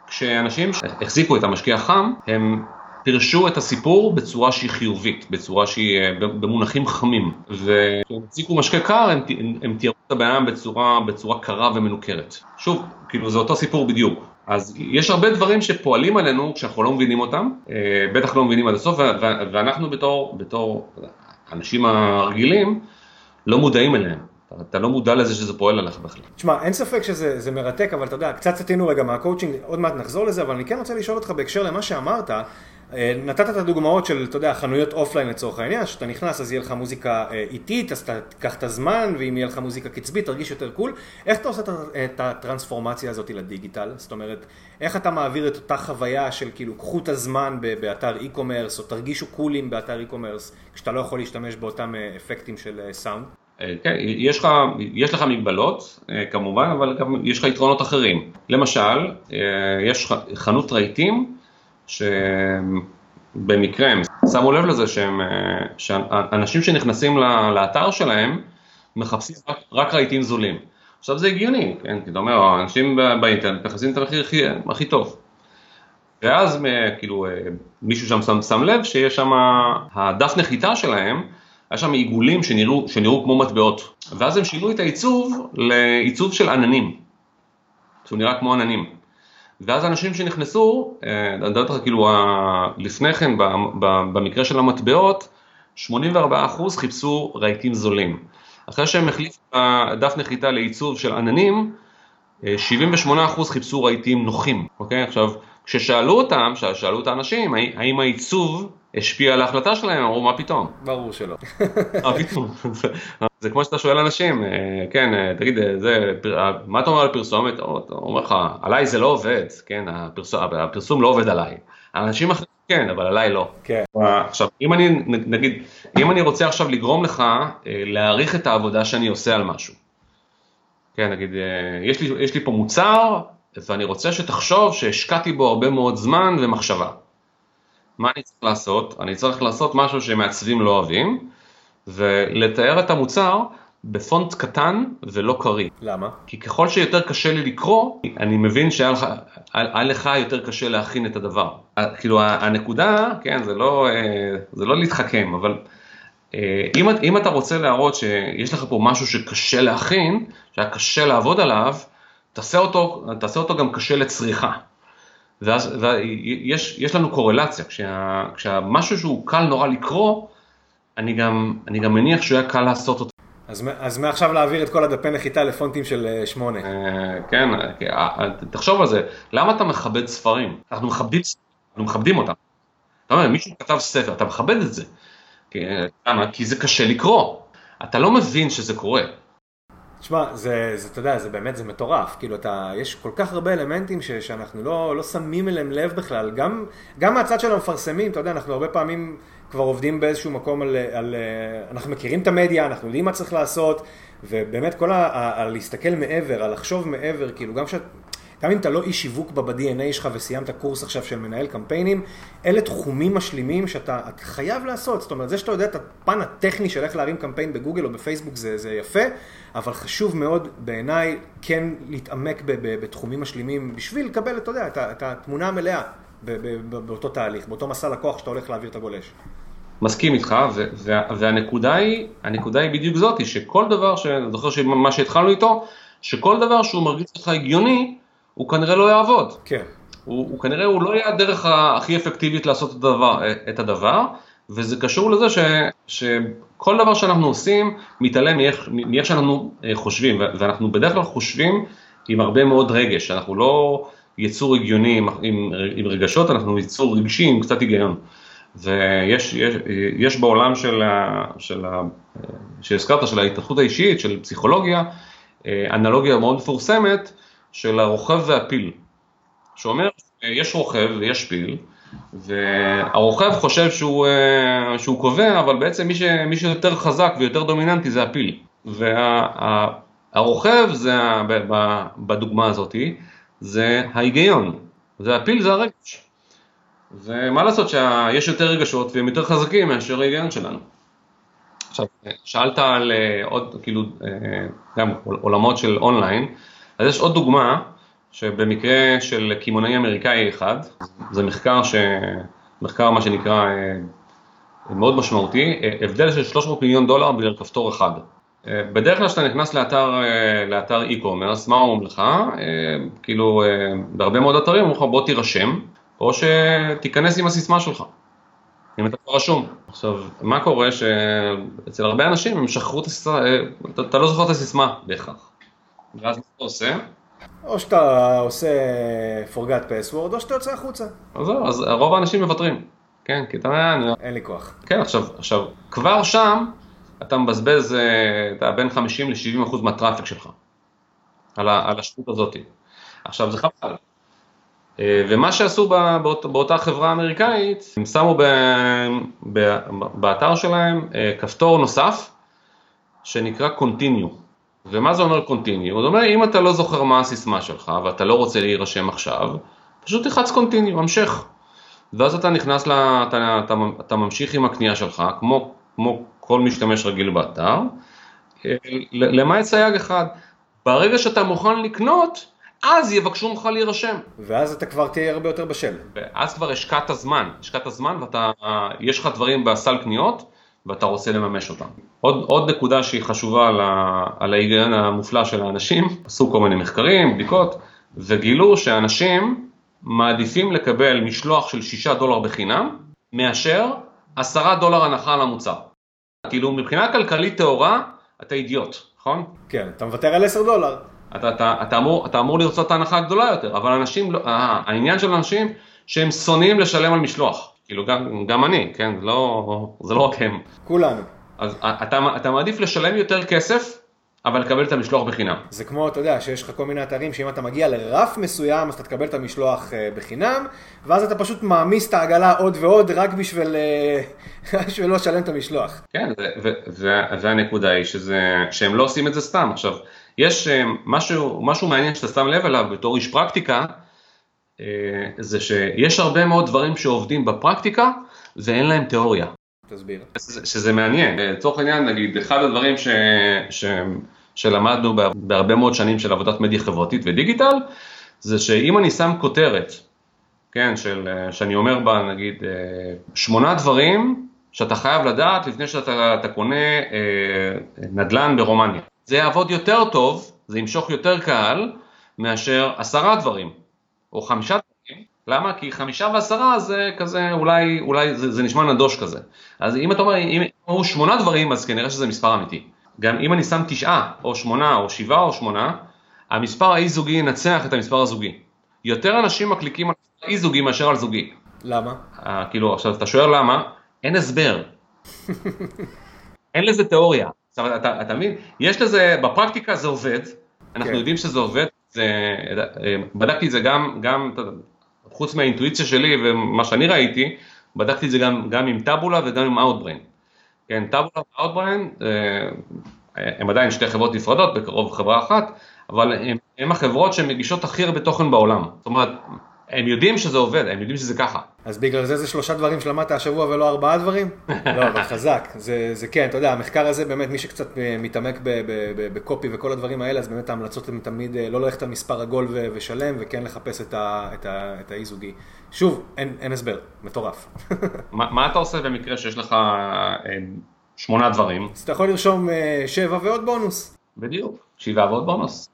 כשאנשים החזיקו את המשקיע החם, הם פירשו את הסיפור בצורה שהיא חיובית, בצורה שהיא אה, במונחים חמים. וכשהם החזיקו משקה קר, הם, הם תיארו את הבעיה בצורה, בצורה קרה ומנוכרת. שוב, כאילו זה אותו סיפור בדיוק. אז יש הרבה דברים שפועלים עלינו כשאנחנו לא מבינים אותם, אה, בטח לא מבינים עד הסוף, ואנחנו בתור, בתור האנשים הרגילים לא מודעים אליהם. אתה לא מודע לזה שזה פועל עליך בכלל. תשמע, אין ספק שזה מרתק, אבל אתה יודע, קצת סטינו רגע מהקואוצ'ינג, עוד מעט נחזור לזה, אבל אני כן רוצה לשאול אותך בהקשר למה שאמרת, נתת את הדוגמאות של, אתה יודע, חנויות offline לצורך העניין, שאתה נכנס אז יהיה לך מוזיקה אה, איטית, אז תיקח את הזמן, ואם יהיה לך מוזיקה קצבית תרגיש יותר cool. איך אתה עושה את הטרנספורמציה הזאת לדיגיטל? זאת אומרת, איך אתה מעביר את אותה חוויה של כאילו, קחו את הזמן באתר e-commerce, או תרגישו cool ים באתר e-commerce, כשאתה לא יכול להשתמש באותם אה, אפקטים של סאונד? כן, יש לך, יש לך מגבלות כמובן, אבל גם יש לך יתרונות אחרים. למשל, יש חנות רהיטים שבמקרה הם שמו לב לזה שהם, שאנשים שנכנסים לאתר שלהם מחפשים רק, רק רהיטים זולים. עכשיו זה הגיוני, כן? כי אתה אומר, אנשים באינטרנט מחפשים את המחיר הכי, הכי טוב. ואז כאילו מישהו שם שם, שם לב שיש שם, הדף נחיתה שלהם, היה שם עיגולים שנראו, שנראו כמו מטבעות. ואז הם שינו את העיצוב לעיצוב של עננים. שהוא נראה כמו עננים. ואז אנשים שנכנסו, אה, אני מדבר איתך כאילו לפני כן, במקרה של המטבעות, 84% חיפשו רהיטים זולים. אחרי שהם החליפו דף נחיתה לעיצוב של עננים, 78% חיפשו רהיטים נוחים, אוקיי? עכשיו, כששאלו אותם, שאלו את האנשים, האם העיצוב השפיע על ההחלטה שלהם, אמרו מה פתאום. ברור שלא. מה פתאום? זה כמו שאתה שואל אנשים, אה, כן, אה, תגיד, אה, זה, מה אתה אומר על פרסומת? הוא אומר לך, עליי זה לא עובד, כן, הפרסום, הפרסום לא עובד עליי. האנשים אחרים כן, אבל עליי לא. כן. עכשיו, אם אני, נגיד, אם אני רוצה עכשיו לגרום לך להעריך את העבודה שאני עושה על משהו. כן, נגיד, יש לי, יש לי פה מוצר, ואני רוצה שתחשוב שהשקעתי בו הרבה מאוד זמן ומחשבה. מה אני צריך לעשות? אני צריך לעשות משהו שמעצבים לא אוהבים, ולתאר את המוצר בפונט קטן ולא קריא. למה? כי ככל שיותר קשה לי לקרוא, אני מבין שהיה לך, לך יותר קשה להכין את הדבר. כאילו הנקודה, כן, זה לא, אה, זה לא להתחכם, אבל אה, אם, אם אתה רוצה להראות שיש לך פה משהו שקשה להכין, שהיה קשה לעבוד עליו, תעשה אותו, תעשה אותו גם קשה לצריכה. ואז ויש, יש לנו קורלציה, כשה, כשהמשהו שהוא קל נורא לקרוא, אני גם, אני גם מניח שהוא היה קל לעשות אותו. אז, אז מעכשיו להעביר את כל הדפי נחיתה לפונטים של שמונה. אה, כן, אה, תחשוב על זה, למה אתה מכבד ספרים? אנחנו מכבדים, אנחנו מכבדים אותם. אתה אומר, מישהו כתב ספר, אתה מכבד את זה. למה? כי זה קשה לקרוא. אתה לא מבין שזה קורה. תשמע, זה, זה, אתה יודע, זה באמת, זה מטורף. כאילו, אתה, יש כל כך הרבה אלמנטים ש, שאנחנו לא, לא שמים אליהם לב בכלל. גם, גם מהצד של המפרסמים, אתה יודע, אנחנו הרבה פעמים כבר עובדים באיזשהו מקום על, על... אנחנו מכירים את המדיה, אנחנו יודעים מה צריך לעשות, ובאמת כל ה... ה... להסתכל מעבר, על לחשוב מעבר, כאילו, גם שאת... גם אם אתה לא איש שיווק ב-DNA שלך וסיימת קורס עכשיו של מנהל קמפיינים, אלה תחומים משלימים שאתה חייב לעשות. זאת אומרת, זה שאתה יודע את הפן הטכני של איך להרים קמפיין בגוגל או בפייסבוק זה, זה יפה, אבל חשוב מאוד בעיניי כן להתעמק ב- ב- בתחומים משלימים בשביל לקבל, אתה יודע, את, את התמונה המלאה באותו תהליך, באותו מסע לקוח שאתה הולך להעביר את הגולש. מסכים איתך, והנקודה היא, הנקודה היא בדיוק זאתי, שכל דבר, אני זוכר שמה שהתחלנו איתו, שכל דבר שהוא מרגיש לך הגיוני, הוא כנראה לא יעבוד. כן. הוא, הוא כנראה הוא לא יהיה הדרך הכי אפקטיבית לעשות את הדבר, את הדבר וזה קשור לזה ש, שכל דבר שאנחנו עושים מתעלם מאיך, מאיך שאנחנו אה, חושבים, ואנחנו בדרך כלל חושבים עם הרבה מאוד רגש, אנחנו לא יצור הגיוני עם, עם, עם רגשות, אנחנו יצור רגשי עם קצת היגיון. ויש יש, יש בעולם של, ה, של ה, שהזכרת, של ההתפתחות האישית, של פסיכולוגיה, אה, אנלוגיה מאוד מפורסמת של הרוכב והפיל, שאומר, יש רוכב ויש פיל, והרוכב חושב שהוא, אה, שהוא קובע, אבל בעצם מי, ש, מי שיותר חזק ויותר דומיננטי זה הפיל. והרוכב זה, בדוגמה הזאת, זה ההיגיון, זה הפיל זה הרגש. ומה לעשות שיש יותר רגשות והם יותר חזקים מאשר ההיגיון שלנו. עכשיו, שאלת על אה, עוד, כאילו, אה, גם עולמות של אונליין, אז יש עוד דוגמה, שבמקרה של קמעונאי אמריקאי אחד, זה מחקר, ש... מחקר מה שנקרא אה, מאוד משמעותי, הבדל של 300 מיליון דולר בגלל כפתור אחד. בדרך כלל כשאתה נכנס לאתר, לאתר e-commerce, מה אומרים לך? כאילו, בהרבה מאוד אתרים אומרים לך בוא תירשם, או שתיכנס עם הסיסמה שלך, אם אתה כבר רשום. עכשיו, מה קורה שאצל הרבה אנשים הם שכחו את הסיסמה, אתה, אתה לא זוכר את הסיסמה בהכרח. ואז מה אתה עושה? או שאתה עושה forgot password, או שאתה יוצא החוצה. אז זהו, אז רוב האנשים מוותרים. כן, כי אתה... אין לי כוח. כן, עכשיו, עכשיו, כבר שם אתה מבזבז אה, אתה בין 50 ל-70 אחוז מהטראפיק שלך, על, על השטות הזאת. עכשיו, זה חבל, אה, ומה שעשו באות, באותה חברה אמריקאית, הם שמו ב, ב, באתר שלהם אה, כפתור נוסף שנקרא Continue. ומה זה אומר Continue? זאת אומרת, אם אתה לא זוכר מה הסיסמה שלך ואתה לא רוצה להירשם עכשיו, פשוט תחץ Continue, המשך. ואז אתה נכנס, לה, אתה, אתה, אתה ממשיך עם הקנייה שלך, כמו, כמו כל משתמש רגיל באתר, אה, למעט סייג אחד, ברגע שאתה מוכן לקנות, אז יבקשו ממך להירשם. ואז אתה כבר תהיה הרבה יותר בשל. ואז כבר השקעת זמן, השקעת זמן ואתה, יש לך דברים בסל קניות ואתה רוצה לממש אותם. עוד, עוד נקודה שהיא חשובה על, ה, על ההיגיון המופלא של האנשים, עשו כל מיני מחקרים, בדיקות, וגילו שאנשים מעדיפים לקבל משלוח של 6 דולר בחינם, מאשר 10 דולר הנחה על המוצר. כאילו מבחינה כלכלית טהורה, אתה אידיוט, נכון? כן, אתה מוותר על 10 דולר. אתה, אתה, אתה, אמור, אתה אמור לרצות את ההנחה הגדולה יותר, אבל אנשים, לא, העניין של אנשים שהם שונאים לשלם על משלוח, כאילו גם, גם אני, כן, זה לא, זה לא רק הם. כולנו. אז אתה, אתה מעדיף לשלם יותר כסף אבל לקבל את המשלוח בחינם. זה כמו, אתה יודע, שיש לך כל מיני אתרים שאם אתה מגיע לרף מסוים, אז אתה תקבל את המשלוח אה, בחינם, ואז אתה פשוט מעמיס את העגלה עוד ועוד רק בשביל, אה, בשביל לא לשלם את המשלוח. כן, והנקודה היא שזה, שהם לא עושים את זה סתם. עכשיו, יש אה, משהו, משהו מעניין שאתה שם לב אליו בתור איש פרקטיקה, זה שיש הרבה מאוד דברים שעובדים בפרקטיקה ואין להם תיאוריה. תסביר. שזה מעניין, לצורך העניין נגיד אחד הדברים ש... ש... שלמדנו בהרבה מאוד שנים של עבודת מדיה חברתית ודיגיטל, זה שאם אני שם כותרת, כן, של, שאני אומר בה נגיד שמונה דברים שאתה חייב לדעת לפני שאתה קונה אה, נדל"ן ברומניה. זה יעבוד יותר טוב, זה ימשוך יותר קהל מאשר עשרה דברים או חמישה למה? כי חמישה ועשרה זה כזה, אולי, אולי זה, זה נשמע נדוש כזה. אז אם אתה אומר, אם הוא שמונה דברים, אז כנראה שזה מספר אמיתי. גם אם אני שם תשעה, או שמונה, או שבעה, או שמונה, המספר האי-זוגי ינצח את המספר הזוגי. יותר אנשים מקליקים על אי-זוגי מאשר על זוגי. למה? Uh, כאילו, עכשיו אתה שואל למה, אין הסבר. אין לזה תיאוריה. עכשיו, אתה, אתה מבין? יש לזה, בפרקטיקה זה עובד, אנחנו כן. יודעים שזה עובד, זה, אה, בדקתי את זה גם, גם חוץ מהאינטואיציה שלי ומה שאני ראיתי, בדקתי את זה גם, גם עם טאבולה וגם עם Outbrain. כן, טאבולה ו-Outbrain הם עדיין שתי חברות נפרדות, בקרוב חברה אחת, אבל הם החברות שמגישות הכי הרבה תוכן בעולם. זאת אומרת, הם יודעים שזה עובד, הם יודעים שזה ככה. אז בגלל זה זה שלושה דברים שלמדת השבוע ולא ארבעה דברים? לא, אבל חזק. זה, זה כן, אתה יודע, המחקר הזה באמת, מי שקצת מתעמק בקופי וכל הדברים האלה, אז באמת ההמלצות הן תמיד אה, לא ללכת על מספר עגול ושלם, וכן לחפש את, ה, את, ה, את האי-זוגי. שוב, אין, אין הסבר, מטורף. מה, מה אתה עושה במקרה שיש לך אה, שמונה דברים? אז אתה יכול לרשום אה, שבע ועוד בונוס. בדיוק, שבעה ועוד בונוס.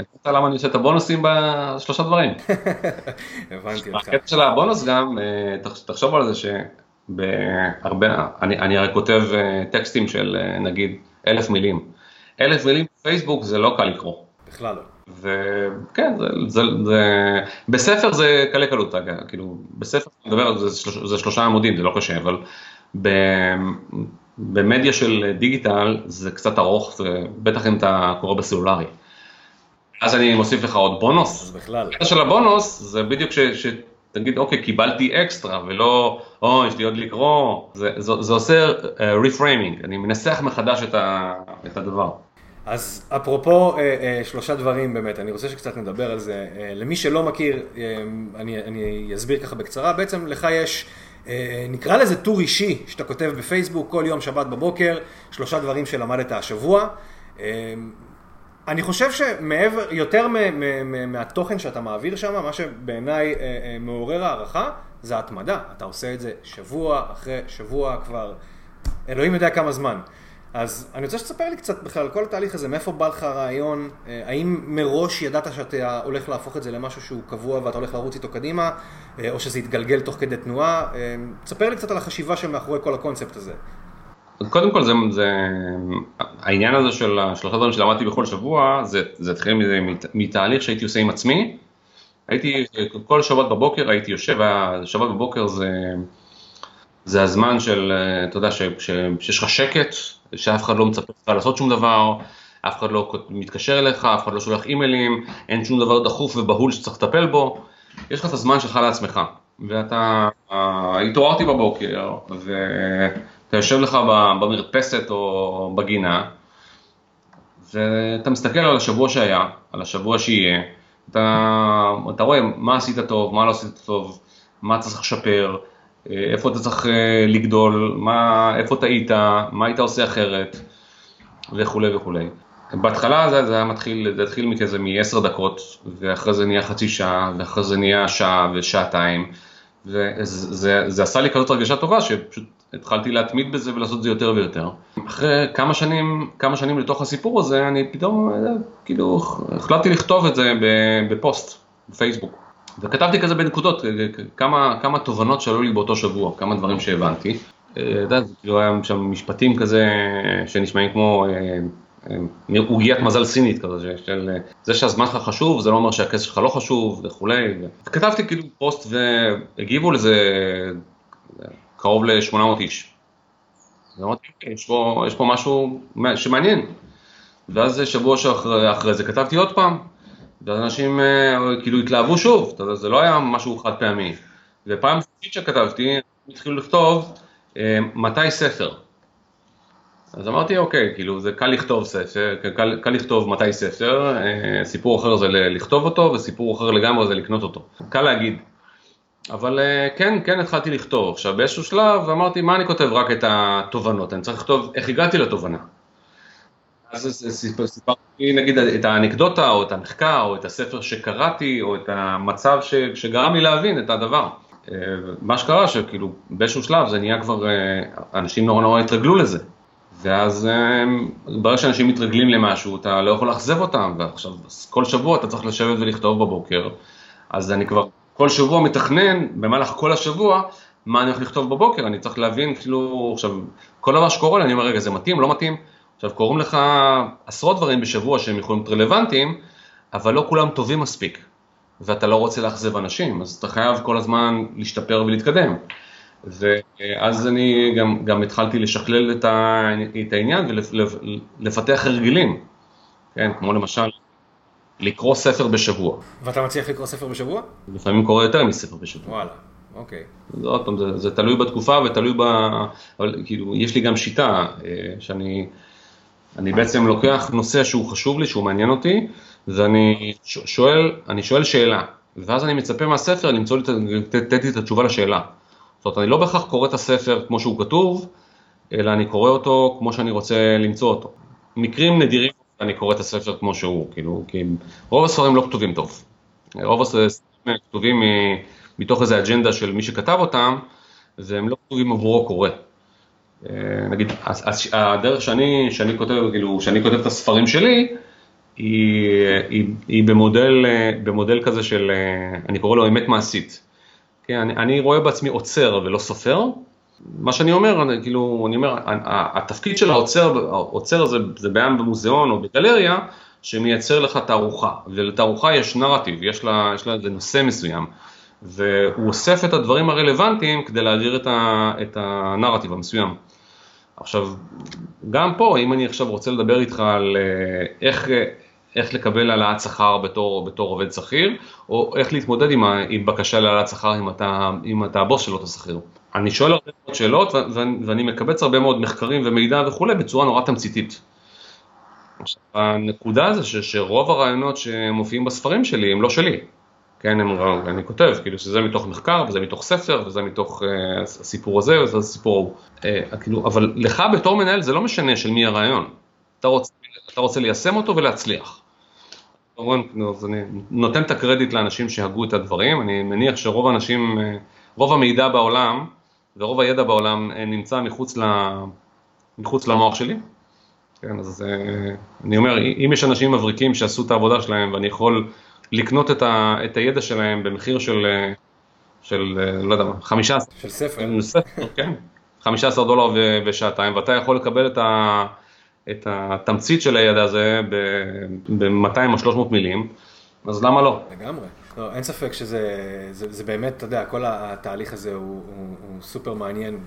אתה למה אני עושה את הבונוסים בשלושה דברים. הבנתי אותך. הקטע של הבונוס גם, אה, תחשוב על זה שבהרבה, אני, אני הרי כותב אה, טקסטים של אה, נגיד אלף מילים. אלף מילים בפייסבוק זה לא קל לקרוא. בכלל לא. וכן, זה, זה, זה, בספר זה קלה קלות, כאילו, בספר אני מדבר על זה, זה שלושה עמודים, זה לא קשה, אבל ב, במדיה של דיגיטל זה קצת ארוך, זה, בטח אם אתה קורא בסלולרי. אז אני מוסיף לך עוד בונוס. אז בכלל. הקטע של הבונוס זה בדיוק שתגיד, אוקיי, קיבלתי אקסטרה, ולא, או, יש לי עוד לקרוא, זה, זה, זה עושה reframing, uh, אני מנסח מחדש את, ה, את הדבר. אז אפרופו uh, uh, שלושה דברים באמת, אני רוצה שקצת נדבר על זה. Uh, למי שלא מכיר, uh, אני, אני אסביר ככה בקצרה, בעצם לך יש... נקרא לזה טור אישי שאתה כותב בפייסבוק כל יום שבת בבוקר, שלושה דברים שלמדת השבוע. אני חושב שמעבר, יותר מהתוכן שאתה מעביר שם, מה שבעיניי אה, אה, מעורר הערכה, זה התמדה. אתה עושה את זה שבוע אחרי שבוע כבר, אלוהים יודע כמה זמן. אז אני רוצה שתספר לי קצת בכלל כל התהליך הזה, מאיפה בא לך הרעיון, אה, האם מראש ידעת שאתה הולך להפוך את זה למשהו שהוא קבוע ואתה הולך לרוץ איתו קדימה, או שזה יתגלגל תוך כדי תנועה, תספר לי קצת על החשיבה שמאחורי כל הקונספט הזה. קודם כל זה, זה, העניין הזה של השלושה דברים שלמדתי בכל שבוע, זה, זה התחיל מתהליך שהייתי עושה עם עצמי. הייתי, כל שבת בבוקר הייתי יושב, ושבת בבוקר זה, זה הזמן של, אתה יודע, שיש לך שקט, שאף אחד לא מצפה לך לעשות שום דבר, אף אחד לא מתקשר אליך, אף אחד לא שולח אימיילים, אין שום דבר דחוף ובהול שצריך לטפל בו, יש לך את הזמן שלך לעצמך. ואתה, התעוררתי בבוקר. אתה יושב לך במרפסת או בגינה, ואתה מסתכל על השבוע שהיה, על השבוע שיהיה, אתה, אתה רואה מה עשית טוב, מה לא עשית טוב, מה צריך לשפר, איפה אתה צריך אה, לגדול, מה, איפה טעית, מה היית עושה אחרת, וכולי וכולי. בהתחלה זה, זה היה מתחיל, זה התחיל מכזה מ-10 דקות, ואחרי זה נהיה חצי שעה, ואחרי זה נהיה שעה ושעתיים, וזה זה עשה לי כזאת הרגשה טובה, שפשוט התחלתי להתמיד בזה ולעשות את זה יותר ויותר. אחרי כמה שנים, כמה שנים לתוך הסיפור הזה, אני פתאום, אה, כאילו, החלטתי לכתוב את זה בפוסט, בפייסבוק. וכתבתי כזה בנקודות, אה, כמה, כמה תובנות שעלו לי באותו שבוע, כמה דברים שהבנתי. אה, אתה יודע, כאילו היה שם משפטים כזה שנשמעים כמו עוגיית מזל סינית כזה, של זה שהזמן שלך חשוב, זה לא אומר שהכסף שלך לא חשוב וכולי. כתבתי כאילו פוסט והגיבו לזה קרוב ל-800 איש. ואמרתי, אוקיי, יש פה, יש פה משהו שמעניין. ואז שבוע אחרי זה כתבתי עוד פעם, ואז אנשים אה, כאילו התלהבו שוב, זה לא היה משהו חד פעמי. ופעם שלישית שכתבתי, התחילו לכתוב, אה, מתי ספר? אז אמרתי, אוקיי, כאילו זה קל לכתוב ספר, קל, קל לכתוב מתי ספר, אה, סיפור אחר זה לכתוב אותו, וסיפור אחר לגמרי זה לקנות אותו. קל להגיד. אבל אה, כן, כן התחלתי לכתוב. עכשיו באיזשהו שלב אמרתי, מה אני כותב רק את התובנות? אני צריך לכתוב איך הגעתי לתובנה. אז סיפרתי נגיד את האנקדוטה, או את המחקר, או את הספר שקראתי, או את המצב ש, שגרם לי להבין את הדבר. אה, מה שקרה שכאילו באיזשהו שלב זה נהיה כבר, אנשים נורא נורא התרגלו לזה. ואז ברגע שאנשים מתרגלים למשהו, אתה לא יכול לאכזב אותם, ועכשיו כל שבוע אתה צריך לשבת ולכתוב בבוקר, אז אני כבר כל שבוע מתכנן, במהלך כל השבוע, מה אני הולך לכתוב בבוקר, אני צריך להבין, כאילו, עכשיו, כל דבר שקורה לי, אני אומר, רגע, זה מתאים, לא מתאים? עכשיו, קוראים לך עשרות דברים בשבוע שהם יכולים להיות רלוונטיים, אבל לא כולם טובים מספיק, ואתה לא רוצה לאכזב אנשים, אז אתה חייב כל הזמן להשתפר ולהתקדם. ואז אני גם, גם התחלתי לשכלל את, העניין ולפתח הרגלים, כן, כמו למשל לקרוא ספר בשבוע. ואתה מצליח לקרוא ספר בשבוע? לפעמים קורא יותר מספר בשבוע. וואלה, אוקיי. זה עוד פעם, זה, זה תלוי בתקופה ותלוי ב... אבל כאילו, יש לי גם שיטה אה, שאני אני בעצם לוקח נושא שהוא חשוב לי, שהוא מעניין אותי, ואני שואל, אני שואל שאלה, ואז אני מצפה מהספר למצוא לי, לתת לי את התשובה לשאלה. זאת אומרת, אני לא בהכרח קורא את הספר כמו שהוא כתוב, אלא אני קורא אותו כמו שאני רוצה למצוא אותו. מקרים נדירים אני קורא את הספר כמו שהוא, כאילו, כי רוב הספרים לא כתובים טוב. רוב הספרים כתובים מתוך איזו אג'נדה של מי שכתב אותם, והם לא כתובים עבורו קורא. אה, נגיד, הדרך שאני, שאני כותב, כאילו, שאני כותב את הספרים שלי, היא, היא, היא במודל, במודל כזה של, אה, אני קורא לו אמת מעשית. כן, אני, אני רואה בעצמי עוצר ולא סופר. מה שאני אומר, אני, כאילו, אני אומר, התפקיד של העוצר, העוצר זה, זה בעיה במוזיאון או בגלריה, שמייצר לך תערוכה, ולתערוכה יש נרטיב, יש לה, יש לה נושא מסוים, והוא אוסף את הדברים הרלוונטיים כדי להעביר את, ה, את הנרטיב המסוים. עכשיו, גם פה, אם אני עכשיו רוצה לדבר איתך על אה, איך, איך לקבל העלאת שכר בתור, בתור עובד שכיר, או איך להתמודד עם, עם בקשה להעלאת שכר אם אתה, אם אתה הבוס של אותו שכיר. אני שואל הרבה מאוד שאלות ואני מקבץ הרבה מאוד מחקרים ומידע וכולי בצורה נורא תמציתית. עכשיו, הנקודה זה ש, שרוב הרעיונות שמופיעים בספרים שלי הם לא שלי. כן, הם, אני כותב, כאילו שזה מתוך מחקר, וזה מתוך ספר, וזה מתוך uh, הסיפור הזה, וזה הסיפור ההוא. Uh, כאילו, אבל לך בתור מנהל זה לא משנה של מי הרעיון. אתה רוצה, אתה רוצה ליישם אותו ולהצליח. אז אני נותן את הקרדיט לאנשים שהגו את הדברים, אני מניח שרוב האנשים, אה, רוב המידע בעולם ורוב הידע בעולם אה, נמצא מחוץ, ל, מחוץ למוח שלי. כן, אז אה, אני אומר, אם יש אנשים מבריקים שעשו את העבודה שלהם ואני יכול לקנות את, ה, את הידע שלהם במחיר של, של לא יודע מה, 15... של ספר. ספר, כן. 15 דולר ושעתיים, ואתה יכול לקבל את ה... את התמצית של הידע הזה ב-200 או 300 מילים, אז למה לא? לגמרי. לא, אין ספק שזה זה, זה באמת, אתה יודע, כל התהליך הזה הוא, הוא, הוא סופר מעניין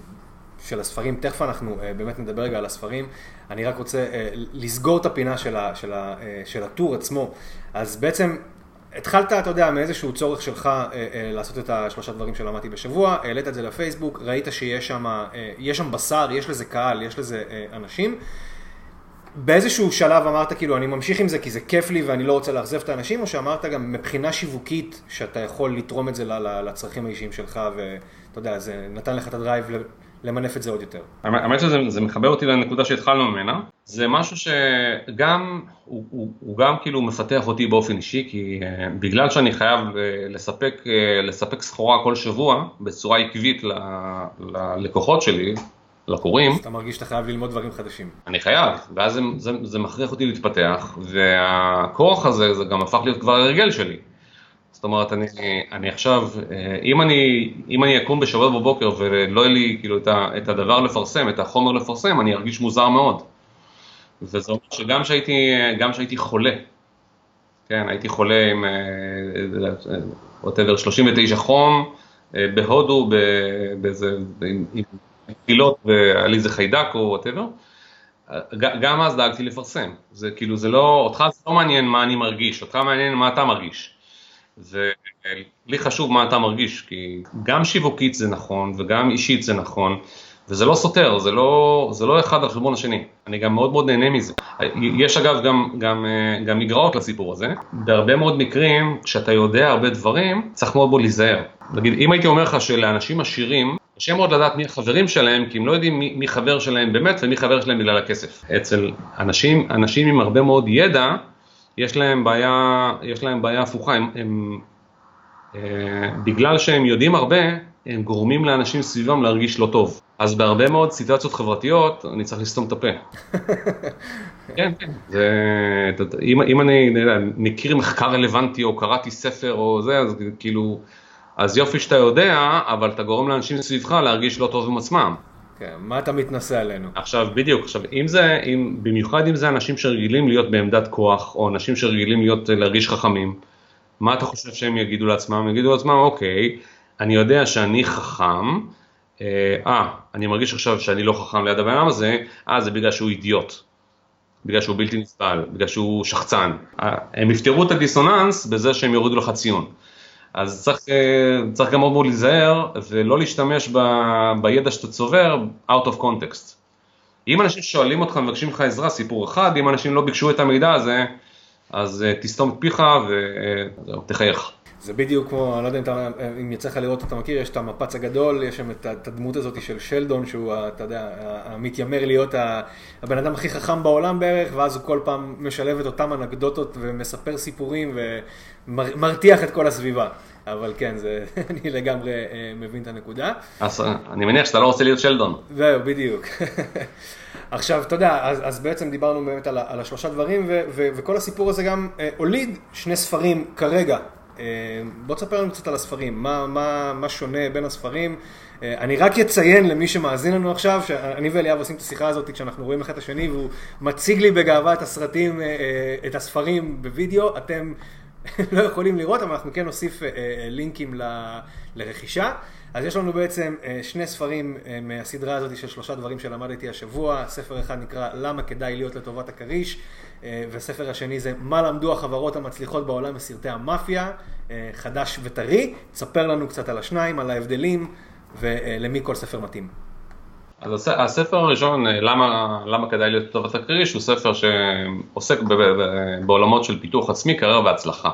של הספרים. תכף אנחנו uh, באמת נדבר רגע על הספרים. אני רק רוצה uh, לסגור את הפינה של, ה, של, ה, uh, של הטור עצמו. אז בעצם התחלת, אתה יודע, מאיזשהו צורך שלך uh, uh, לעשות את השלושה דברים שלמדתי בשבוע, העלית את זה לפייסבוק, ראית שיש שם, uh, שם בשר, יש לזה קהל, יש לזה uh, אנשים. באיזשהו שלב אמרת כאילו אני ממשיך עם זה כי זה כיף לי ואני לא רוצה לאכזב את האנשים, או שאמרת גם מבחינה שיווקית שאתה יכול לתרום את זה לצרכים האישיים שלך ואתה יודע, זה נתן לך את הדרייב למנף את זה עוד יותר. האמת שזה מחבר אותי לנקודה שהתחלנו ממנה, זה משהו שגם, הוא, הוא, הוא גם כאילו מפתח אותי באופן אישי, כי uh, בגלל שאני חייב uh, לספק, uh, לספק סחורה כל שבוע בצורה עקבית ללקוחות שלי, לקוראים. אתה מרגיש שאתה חייב ללמוד דברים חדשים. אני חייב, ואז זה, זה, זה מכריח אותי להתפתח, והכוח הזה, זה גם הפך להיות כבר הרגל שלי. זאת אומרת, אני, אני עכשיו, אם אני, אם אני אקום בשבת בבוקר ולא יהיה לי כאילו את, ה, את הדבר לפרסם, את החומר לפרסם, אני ארגיש מוזר מאוד. וזה אומר שגם שהייתי חולה, כן, הייתי חולה עם, ווטאבר, 39 חום, בהודו, באיזה, עם פילות, והיה לי איזה חיידק או ווטאבר, גם אז דאגתי לפרסם. זה כאילו, זה לא, אותך זה לא מעניין מה אני מרגיש, אותך מעניין מה אתה מרגיש. ולי חשוב מה אתה מרגיש, כי גם שיווקית זה נכון, וגם אישית זה נכון, וזה לא סותר, זה לא, זה לא אחד על חשבון השני. אני גם מאוד מאוד נהנה מזה. יש אגב גם, גם, גם מגרעות לסיפור הזה. בהרבה מאוד מקרים, כשאתה יודע הרבה דברים, צריך מאוד מאוד להיזהר. נגיד, אם הייתי אומר לך שלאנשים עשירים, קשה מאוד לדעת מי החברים שלהם, כי הם לא יודעים מי, מי חבר שלהם באמת ומי חבר שלהם בגלל הכסף. אצל אנשים, אנשים עם הרבה מאוד ידע, יש להם בעיה, יש להם בעיה הפוכה, הם, הם אה, בגלל שהם יודעים הרבה, הם גורמים לאנשים סביבם להרגיש לא טוב. אז בהרבה מאוד סיטואציות חברתיות, אני צריך לסתום את הפה. כן, כן. זה, אם, אם אני מכיר מחקר רלוונטי או קראתי ספר או זה, אז כאילו, אז יופי שאתה יודע, אבל אתה גורם לאנשים סביבך להרגיש לא טוב עם עצמם. כן, מה אתה מתנשא עלינו? עכשיו, בדיוק, עכשיו, אם זה, אם, במיוחד אם זה אנשים שרגילים להיות בעמדת כוח, או אנשים שרגילים להיות, להרגיש חכמים, מה אתה חושב שהם יגידו לעצמם? הם יגידו לעצמם, אוקיי, אני יודע שאני חכם, אה, אה, אני מרגיש עכשיו שאני לא חכם ליד הבן אדם הזה, אה, זה בגלל שהוא אידיוט. בגלל שהוא בלתי נסבל, בגלל שהוא שחצן. אה, הם יפתרו את הדיסוננס בזה שהם יורידו לך ציון. אז צריך, אה, צריך גם מאוד מאוד להיזהר ולא להשתמש ב, בידע שאתה צובר out of context. אם אנשים שואלים אותך ומבקשים לך עזרה, סיפור אחד, אם אנשים לא ביקשו את המידע הזה, אז אה, תסתום את פיך ותחייך. זה בדיוק כמו, אני לא יודע אם, אתה, אם יצא לך לראות, אתה מכיר, יש את המפץ הגדול, יש שם את הדמות הזאת של שלדון, שהוא, אתה יודע, המתיימר להיות הבן אדם הכי חכם בעולם בערך, ואז הוא כל פעם משלב את אותם אנקדוטות ומספר סיפורים ומרתיח את כל הסביבה. אבל כן, זה, אני לגמרי אה, מבין את הנקודה. אז אה, אני מניח שאתה לא רוצה להיות שלדון. זהו, בדיוק. עכשיו, אתה יודע, אז, אז בעצם דיברנו באמת על, על השלושה דברים, ו, ו, וכל הסיפור הזה גם אה, הוליד שני ספרים כרגע אה, בוא תספר לנו קצת על הספרים, מה, מה, מה שונה בין הספרים. אה, אני רק אציין למי שמאזין לנו עכשיו, שאני ואליאב עושים את השיחה הזאת כשאנחנו רואים אחד את השני, והוא מציג לי בגאווה את הסרטים, אה, את הספרים בווידאו, אתם לא יכולים לראות, אבל אנחנו כן נוסיף לינקים לרכישה. אז יש לנו בעצם שני ספרים מהסדרה הזאת של שלושה דברים שלמדתי השבוע. ספר אחד נקרא למה כדאי להיות לטובת הכריש. אה, והספר השני זה מה למדו החברות המצליחות בעולם בסרטי המאפיה, אה, חדש וטרי. תספר לנו קצת על השניים, על ההבדלים ולמי כל ספר מתאים. אז הספר הראשון, אה, למה, למה כדאי להיות לטובת הכריש, הוא ספר שעוסק ב, ב, בעולמות של פיתוח עצמי, קריירה והצלחה.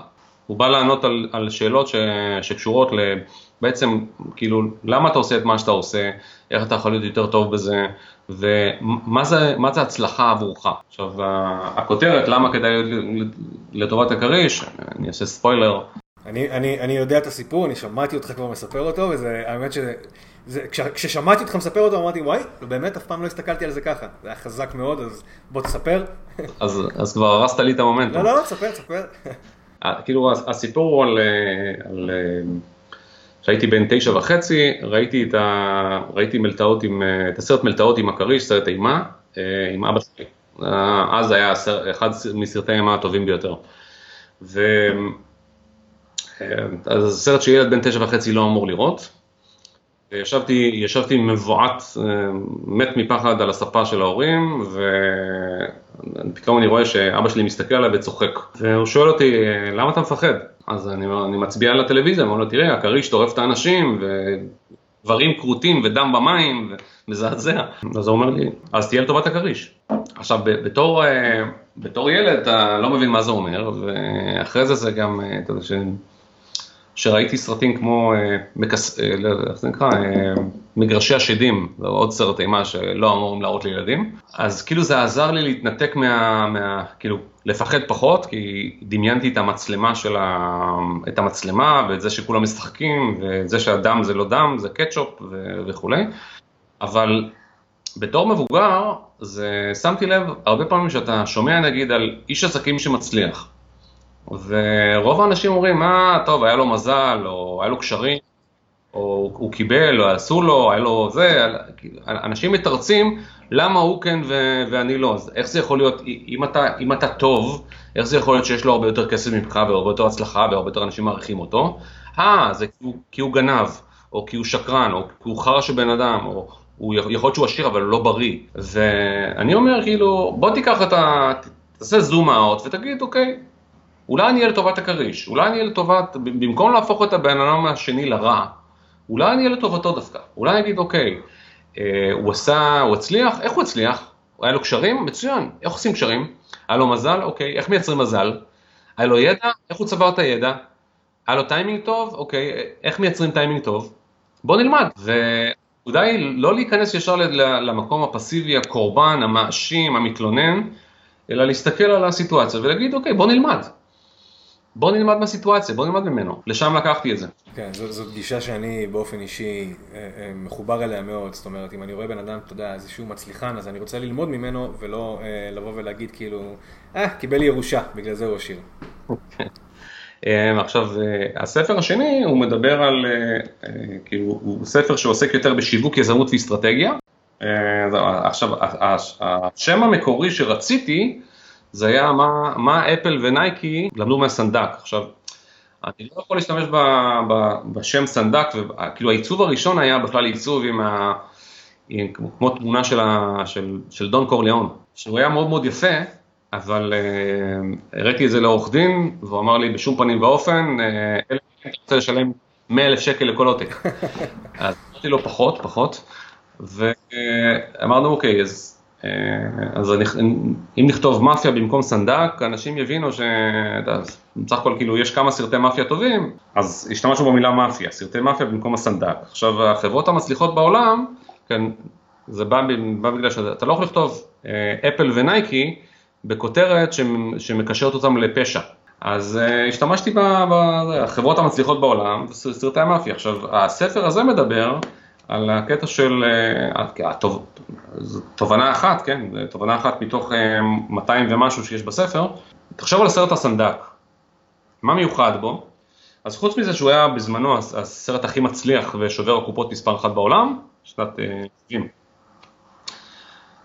הוא בא לענות על, על שאלות ש, שקשורות ל... בעצם, כאילו, למה אתה עושה את מה שאתה עושה, איך אתה יכול להיות יותר טוב בזה, ומה זה, זה הצלחה עבורך. עכשיו, הכותרת, למה כדאי לטובת הכריש, אני אעשה ספוילר. אני, אני, אני יודע את הסיפור, אני שמעתי אותך כבר מספר אותו, וזה, האמת שזה, זה, כש, כששמעתי אותך מספר אותו, אמרתי, וואי, באמת אף פעם לא הסתכלתי על זה ככה. זה היה חזק מאוד, אז בוא תספר. אז, אז כבר הרסת לי את המומנטום. לא, לא, ספר, ספר. אה, כאילו, הסיפור הוא על, אה, על כשהייתי בן תשע וחצי, ראיתי את, ה... ראיתי מלטעות עם, את הסרט מלטעות עם הכריש, סרט אימה, אה, עם אבא שלי. אה, אז היה סר... אחד מסרטי האימה הטובים ביותר. ו... אה, אז סרט שילד בן תשע וחצי לא אמור לראות. ישבתי, ישבתי מבועת, מת מפחד על הספה של ההורים, ופתאום אני רואה שאבא שלי מסתכל עליי וצוחק. והוא שואל אותי, למה אתה מפחד? אז אני, אני מצביע על הטלוויזיה, אומר לו, תראה, הכריש טורף את האנשים, ודברים כרותים ודם במים, ומזעזע. אז הוא אומר לי, אז תהיה לטובת הכריש. עכשיו, בתור, אה, בתור ילד אתה לא מבין מה זה אומר, ואחרי זה זה גם, אה, אתה יודע, שראיתי סרטים כמו, אה, מקס... אה, לא איך זה נקרא, אה, מגרשי השדים, עוד סרט אימה שלא אמורים להראות לילדים, אז כאילו זה עזר לי להתנתק מה... מה... כאילו, לפחד פחות, כי דמיינתי את המצלמה של ה... את המצלמה, ואת זה שכולם משחקים, ואת זה שהדם זה לא דם, זה קטשופ ו... וכולי, אבל בתור מבוגר, זה שמתי לב הרבה פעמים שאתה שומע נגיד על איש עסקים שמצליח. ורוב האנשים אומרים, מה, טוב, היה לו מזל, או היה לו קשרים, או הוא קיבל, או עשו לו, היה לו זה, אנשים מתרצים למה הוא כן ו- ואני לא, אז איך זה יכול להיות, אם אתה, אם אתה טוב, איך זה יכול להיות שיש לו הרבה יותר כסף ממך והרבה יותר הצלחה והרבה יותר אנשים מעריכים אותו? אה, זה כי הוא, כי הוא גנב, או כי הוא שקרן, או כי הוא חרא של בן אדם, או הוא יכול להיות שהוא עשיר אבל לא בריא. ואני אומר כאילו, בוא תיקח את ה... תעשה זום אאוט ותגיד, אוקיי, אולי אני אהיה לטובת הכריש, אולי אני אהיה לטובת, במקום להפוך את הבן אדם השני לרע, אולי אני אהיה לטובתו דווקא, אולי אני אגיד, אוקיי, אה, הוא עשה, הוא הצליח, איך הוא הצליח? היה לו קשרים? מצוין. איך עושים קשרים? היה לו מזל? אוקיי. איך מייצרים מזל? היה לו ידע? איך הוא צבר את הידע? היה לו טיימינג טוב? אוקיי. איך מייצרים טיימינג טוב? בוא נלמד. והנקודה היא לא להיכנס ישר למקום הפסיבי, הקורבן, המאשים, המתלונן, אלא להסתכל על הסיטואציה ולהגיד, אוקיי, בוא נלמד. בוא נלמד מהסיטואציה, בוא נלמד ממנו, לשם לקחתי את זה. כן, זאת, זאת גישה שאני באופן אישי אה, אה, מחובר אליה מאוד, זאת אומרת, אם אני רואה בן אדם, אתה יודע, איזשהו מצליחן, אז אני רוצה ללמוד ממנו, ולא אה, לבוא ולהגיד כאילו, אה, קיבל ירושה, בגלל זה הוא עשיר. אה, עכשיו, אה, הספר השני, הוא מדבר על, כאילו, הוא ספר שעוסק יותר בשיווק, יזמות ואסטרטגיה. עכשיו, השם המקורי שרציתי, זה היה מה, מה אפל ונייקי למדו מהסנדק. עכשיו, אני לא יכול להשתמש ב, ב, בשם סנדק, וכאילו העיצוב הראשון היה בכלל עיצוב עם ה... עם, כמו תמונה של, ה, של, של דון קורליאון, שהוא היה מאוד מאוד יפה, אבל uh, הראיתי את זה לעורך דין, והוא אמר לי בשום פנים ואופן, אה, uh, אני רוצה לשלם 100 אלף שקל לכל עותק. אז אמרתי לו פחות, פחות, ואמרנו אוקיי, אז אה, אז אם נכתוב מאפיה במקום סנדק, אנשים יבינו שבסך הכל כאילו יש כמה סרטי מאפיה טובים, אז השתמשנו במילה מאפיה, סרטי מאפיה במקום הסנדק. עכשיו החברות המצליחות בעולם, כן, זה בא, בא בגלל שאתה לא יכול לכתוב אפל אה, ונייקי בכותרת שמקשרת אותם לפשע. אז uh, השתמשתי בחברות המצליחות בעולם, סרטי המאפיה. עכשיו, הספר הזה מדבר על הקטע של, אה, תובנה אחת, כן, תובנה אחת מתוך 200 אה, ומשהו שיש בספר, תחשוב על הסרט הסנדק, מה מיוחד בו? אז חוץ מזה שהוא היה בזמנו הסרט הכי מצליח ושובר הקופות מספר אחת בעולם, שנת 70. אה,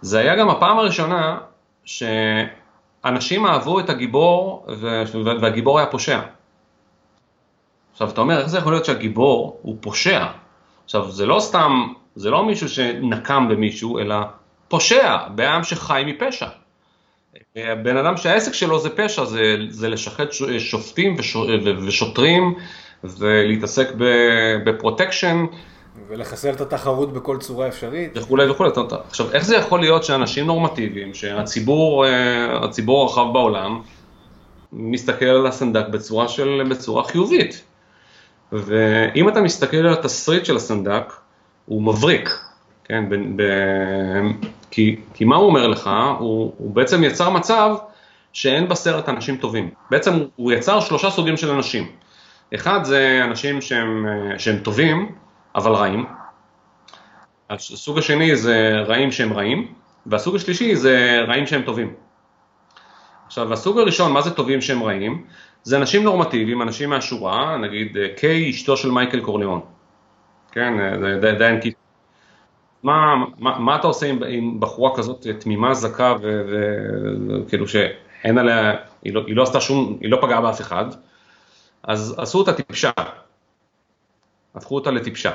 זה היה גם הפעם הראשונה שאנשים אהבו את הגיבור והגיבור היה פושע. עכשיו אתה אומר, איך זה יכול להיות שהגיבור הוא פושע? עכשיו, זה לא סתם, זה לא מישהו שנקם במישהו, אלא פושע, בן אדם שחי מפשע. בן אדם שהעסק שלו זה פשע, זה, זה לשחד שופטים ושוטרים ולהתעסק בפרוטקשן. ולחסל את התחרות בכל צורה אפשרית. וכולי וכולי. עכשיו, איך זה יכול להיות שאנשים נורמטיביים, שהציבור אה, הציבור הרחב בעולם, מסתכל על הסנדק בצורה, של, בצורה חיובית? ואם אתה מסתכל על התסריט של הסנדק, הוא מבריק, כן? ב, ב, כי, כי מה הוא אומר לך? הוא, הוא בעצם יצר מצב שאין בסרט אנשים טובים. בעצם הוא יצר שלושה סוגים של אנשים. אחד זה אנשים שהם, שהם טובים, אבל רעים. הסוג השני זה רעים שהם רעים, והסוג השלישי זה רעים שהם טובים. עכשיו, הסוג הראשון, מה זה טובים שהם רעים? זה אנשים נורמטיביים, אנשים מהשורה, נגיד אה, קיי, אשתו של מייקל קורליאון. כן, אה, זה דיין קיט. מה, מה, מה אתה עושה עם, עם בחורה כזאת תמימה, זכה, וכאילו שאין עליה, היא לא, היא לא עשתה שום, היא לא פגעה באף אחד, אז עשו אותה טיפשה. הפכו אותה לטיפשה.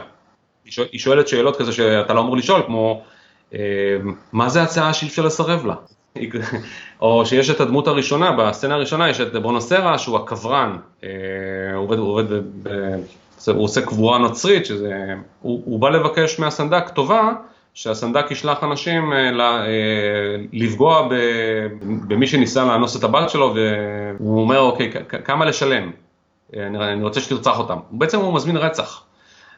היא שואלת שאלות כזה שאתה לא אמור לשאול, כמו, אה, מה זה הצעה שאי לסרב לה? או שיש את הדמות הראשונה, בסצנה הראשונה יש את בונוסרה שהוא הקברן, אה, הוא עובד, הוא עובד, הוא עושה קבורה נוצרית, שזה, הוא, הוא בא לבקש מהסנדק טובה, שהסנדק ישלח אנשים אה, אה, לפגוע במי שניסה לאנוס את הבת שלו, והוא אומר, אוקיי, כמה לשלם? אני רוצה שתרצח אותם. בעצם הוא מזמין רצח.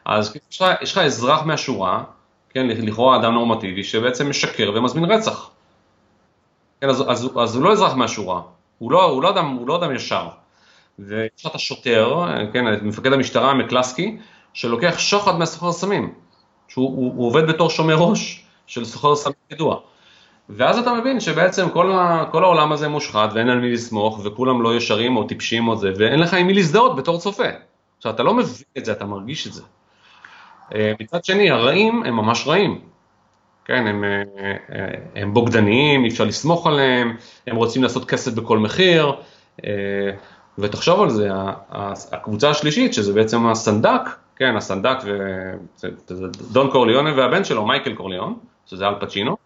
אז יש לך אזרח מהשורה, כן, לכאורה אדם נורמטיבי, שבעצם משקר ומזמין רצח. כן, אז, אז, אז הוא לא אזרח מהשורה, הוא לא, הוא לא, אדם, הוא לא אדם ישר. ויש את השוטר, כן, מפקד המשטרה מקלסקי, שלוקח שוחד מהסוחר סמים, שהוא הוא, הוא עובד בתור שומר ראש של סוחר סמים ידוע. ואז אתה מבין שבעצם כל, ה, כל העולם הזה מושחת ואין על מי לסמוך וכולם לא ישרים או טיפשים או זה, ואין לך עם מי להזדהות בתור צופה. עכשיו אתה לא מבין את זה, אתה מרגיש את זה. מצד שני, הרעים הם ממש רעים. כן, הם, הם בוגדניים, אי אפשר לסמוך עליהם, הם רוצים לעשות כסף בכל מחיר, ותחשוב על זה, הקבוצה השלישית, שזה בעצם הסנדק, כן, הסנדק, זה דון קורליונה והבן שלו, מייקל קורליון, שזה אל פצ'ינו,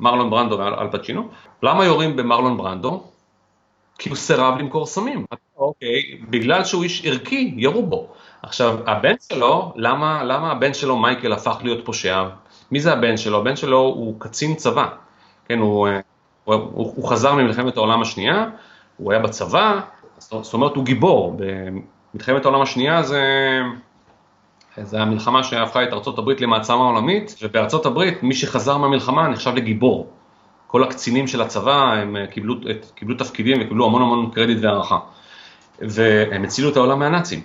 מרלון ברנדו ואל פצ'ינו. למה יורים במרלון ברנדו? כי הוא סירב למכור סמים. אוקיי, בגלל שהוא איש ערכי, ירו בו. עכשיו, הבן שלו, למה, למה הבן שלו מייקל הפך להיות פושע? מי זה הבן שלו? הבן שלו הוא קצין צבא. כן, הוא, הוא, הוא, הוא חזר ממלחמת העולם השנייה, הוא היה בצבא, זאת אומרת הוא גיבור. במלחמת העולם השנייה זה... זה המלחמה שהפכה את ארה"ב למעצמה עולמית, ובארצות הברית מי שחזר מהמלחמה נחשב לגיבור. כל הקצינים של הצבא הם קיבלו, קיבלו תפקידים וקיבלו המון המון קרדיט והערכה. והם הצילו את העולם מהנאצים.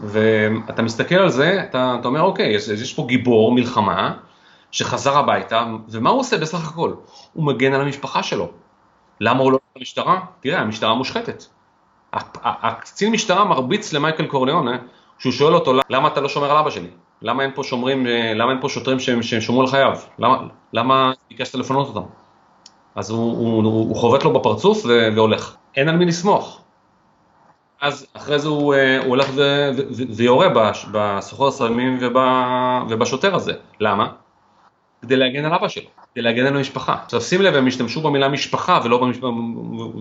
ואתה מסתכל על זה, אתה, אתה אומר, אוקיי, יש, יש פה גיבור מלחמה שחזר הביתה, ומה הוא עושה בסך הכל? הוא מגן על המשפחה שלו. למה הוא לא הולך למשטרה? תראה, המשטרה מושחתת. הקצין משטרה מרביץ למייקל קורליאונה שהוא שואל אותו, למה אתה לא שומר על אבא שלי? למה אין פה שומרים, אה, למה אין פה שוטרים שהם, שומרו על חייו? למה, למה ביקשת לפנות אותם? אז הוא, הוא, הוא, הוא חובט לו בפרצוף והולך. אין על מי לסמוך. אז אחרי זה הוא, אה, הוא הולך ו, ו, ויורה בסוחר הסמים ובשוטר הזה. למה? כדי להגן על אבא שלו, כדי להגן על המשפחה. עכשיו שים לב, הם השתמשו במילה משפחה ולא, במש...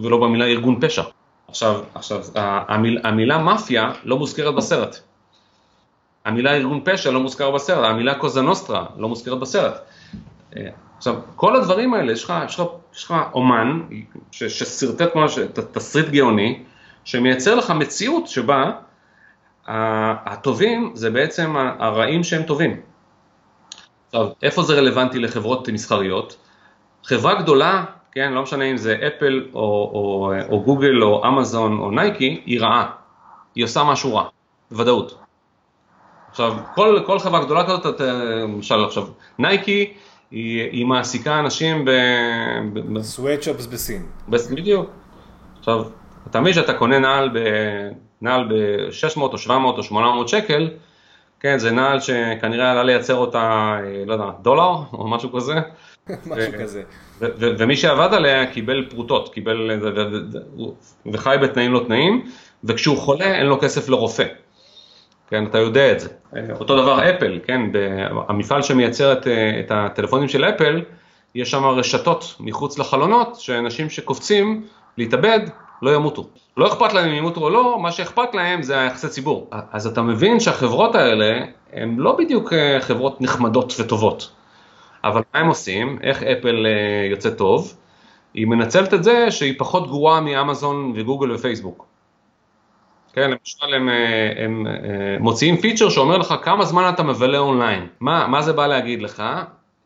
ולא במילה ארגון פשע. עכשיו, עכשיו המיל, המילה מאפיה לא מוזכרת בסרט. המילה ארגון פשע לא מוזכר בסרט, המילה קוזה נוסטרה לא מוזכרת בסרט. אה, עכשיו, כל הדברים האלה, יש לך, יש לך, יש לך אומן ששרטט ממש תסריט גאוני, שמייצר לך מציאות שבה הטובים זה בעצם הרעים שהם טובים. עכשיו, איפה זה רלוונטי לחברות מסחריות? חברה גדולה כן, לא משנה אם זה אפל או, או, או גוגל או אמזון או נייקי, היא רעה, היא עושה משהו רע, בוודאות. עכשיו, כל, כל חברה גדולה כזאת, למשל עכשיו, נייקי, היא, היא מעסיקה אנשים ב... sweatshops בסין. בדיוק. עכשיו, אתה מבין שאתה קונה נעל ב... נעל ב-600 או 700 או 800 שקל, כן, זה נעל שכנראה עלה לייצר אותה, אה, לא יודע, דולר או משהו כזה. משהו כזה. ומי שעבד עליה קיבל פרוטות, קיבל, וחי בתנאים לא תנאים, וכשהוא חולה אין לו כסף לרופא. כן, אתה יודע את זה. אותו דבר אפל, כן, המפעל שמייצר את, את הטלפונים של אפל, יש שם רשתות מחוץ לחלונות, שאנשים שקופצים להתאבד לא ימותו. לא אכפת להם אם ימותו או לא, מה שאכפת להם זה היחסי ציבור. אז אתה מבין שהחברות האלה הן לא בדיוק אה, חברות נחמדות וטובות. אבל מה הם עושים? איך אפל אה, יוצא טוב? היא מנצלת את זה שהיא פחות גרועה מאמזון וגוגל ופייסבוק. כן, למשל הם, אה, הם, הם מוציאים feature שאומר לך כמה זמן אתה מבלה אונליין. מה, מה זה בא להגיד לך?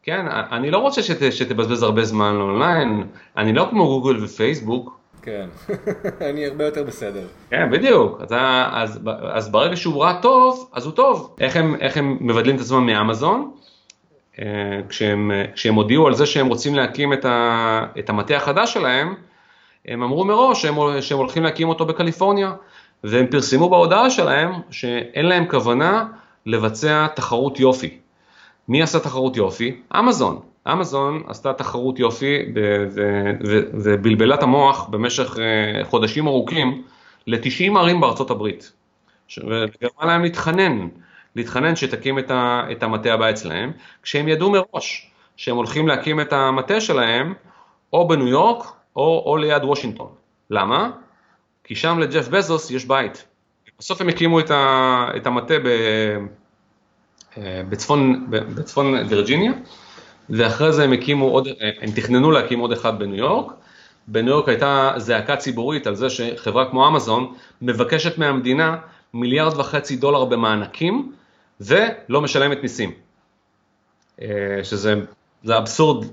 כן, אני לא רוצה שת, שתבזבז הרבה זמן אונליין, אני לא כמו גוגל ופייסבוק, כן, אני הרבה יותר בסדר. כן, בדיוק. אז, אז, אז ברגע שהוא רע טוב, אז הוא טוב. איך הם, איך הם מבדלים את עצמם מאמזון? אה, כשהם, כשהם הודיעו על זה שהם רוצים להקים את, ה, את המטה החדש שלהם, הם אמרו מראש שהם, שהם הולכים להקים אותו בקליפורניה, והם פרסמו בהודעה שלהם שאין להם כוונה לבצע תחרות יופי. מי עשה תחרות יופי? אמזון. אמזון עשתה תחרות יופי ובלבלה את המוח במשך אה, חודשים ארוכים ל-90 ערים בארצות הברית. וגרמה להם להתחנן, להתחנן שתקים את המטה הבא אצלהם, כשהם ידעו מראש שהם הולכים להקים את המטה שלהם או בניו יורק או, או ליד וושינגטון. למה? כי שם לג'ף בזוס יש בית. בסוף הם הקימו את המטה אה, בצפון, בצפון וירג'יניה. ואחרי זה הם הקימו עוד, הם תכננו להקים עוד אחד בניו יורק. בניו יורק הייתה זעקה ציבורית על זה שחברה כמו אמזון מבקשת מהמדינה מיליארד וחצי דולר במענקים ולא משלמת מיסים. אה, שזה אבסורד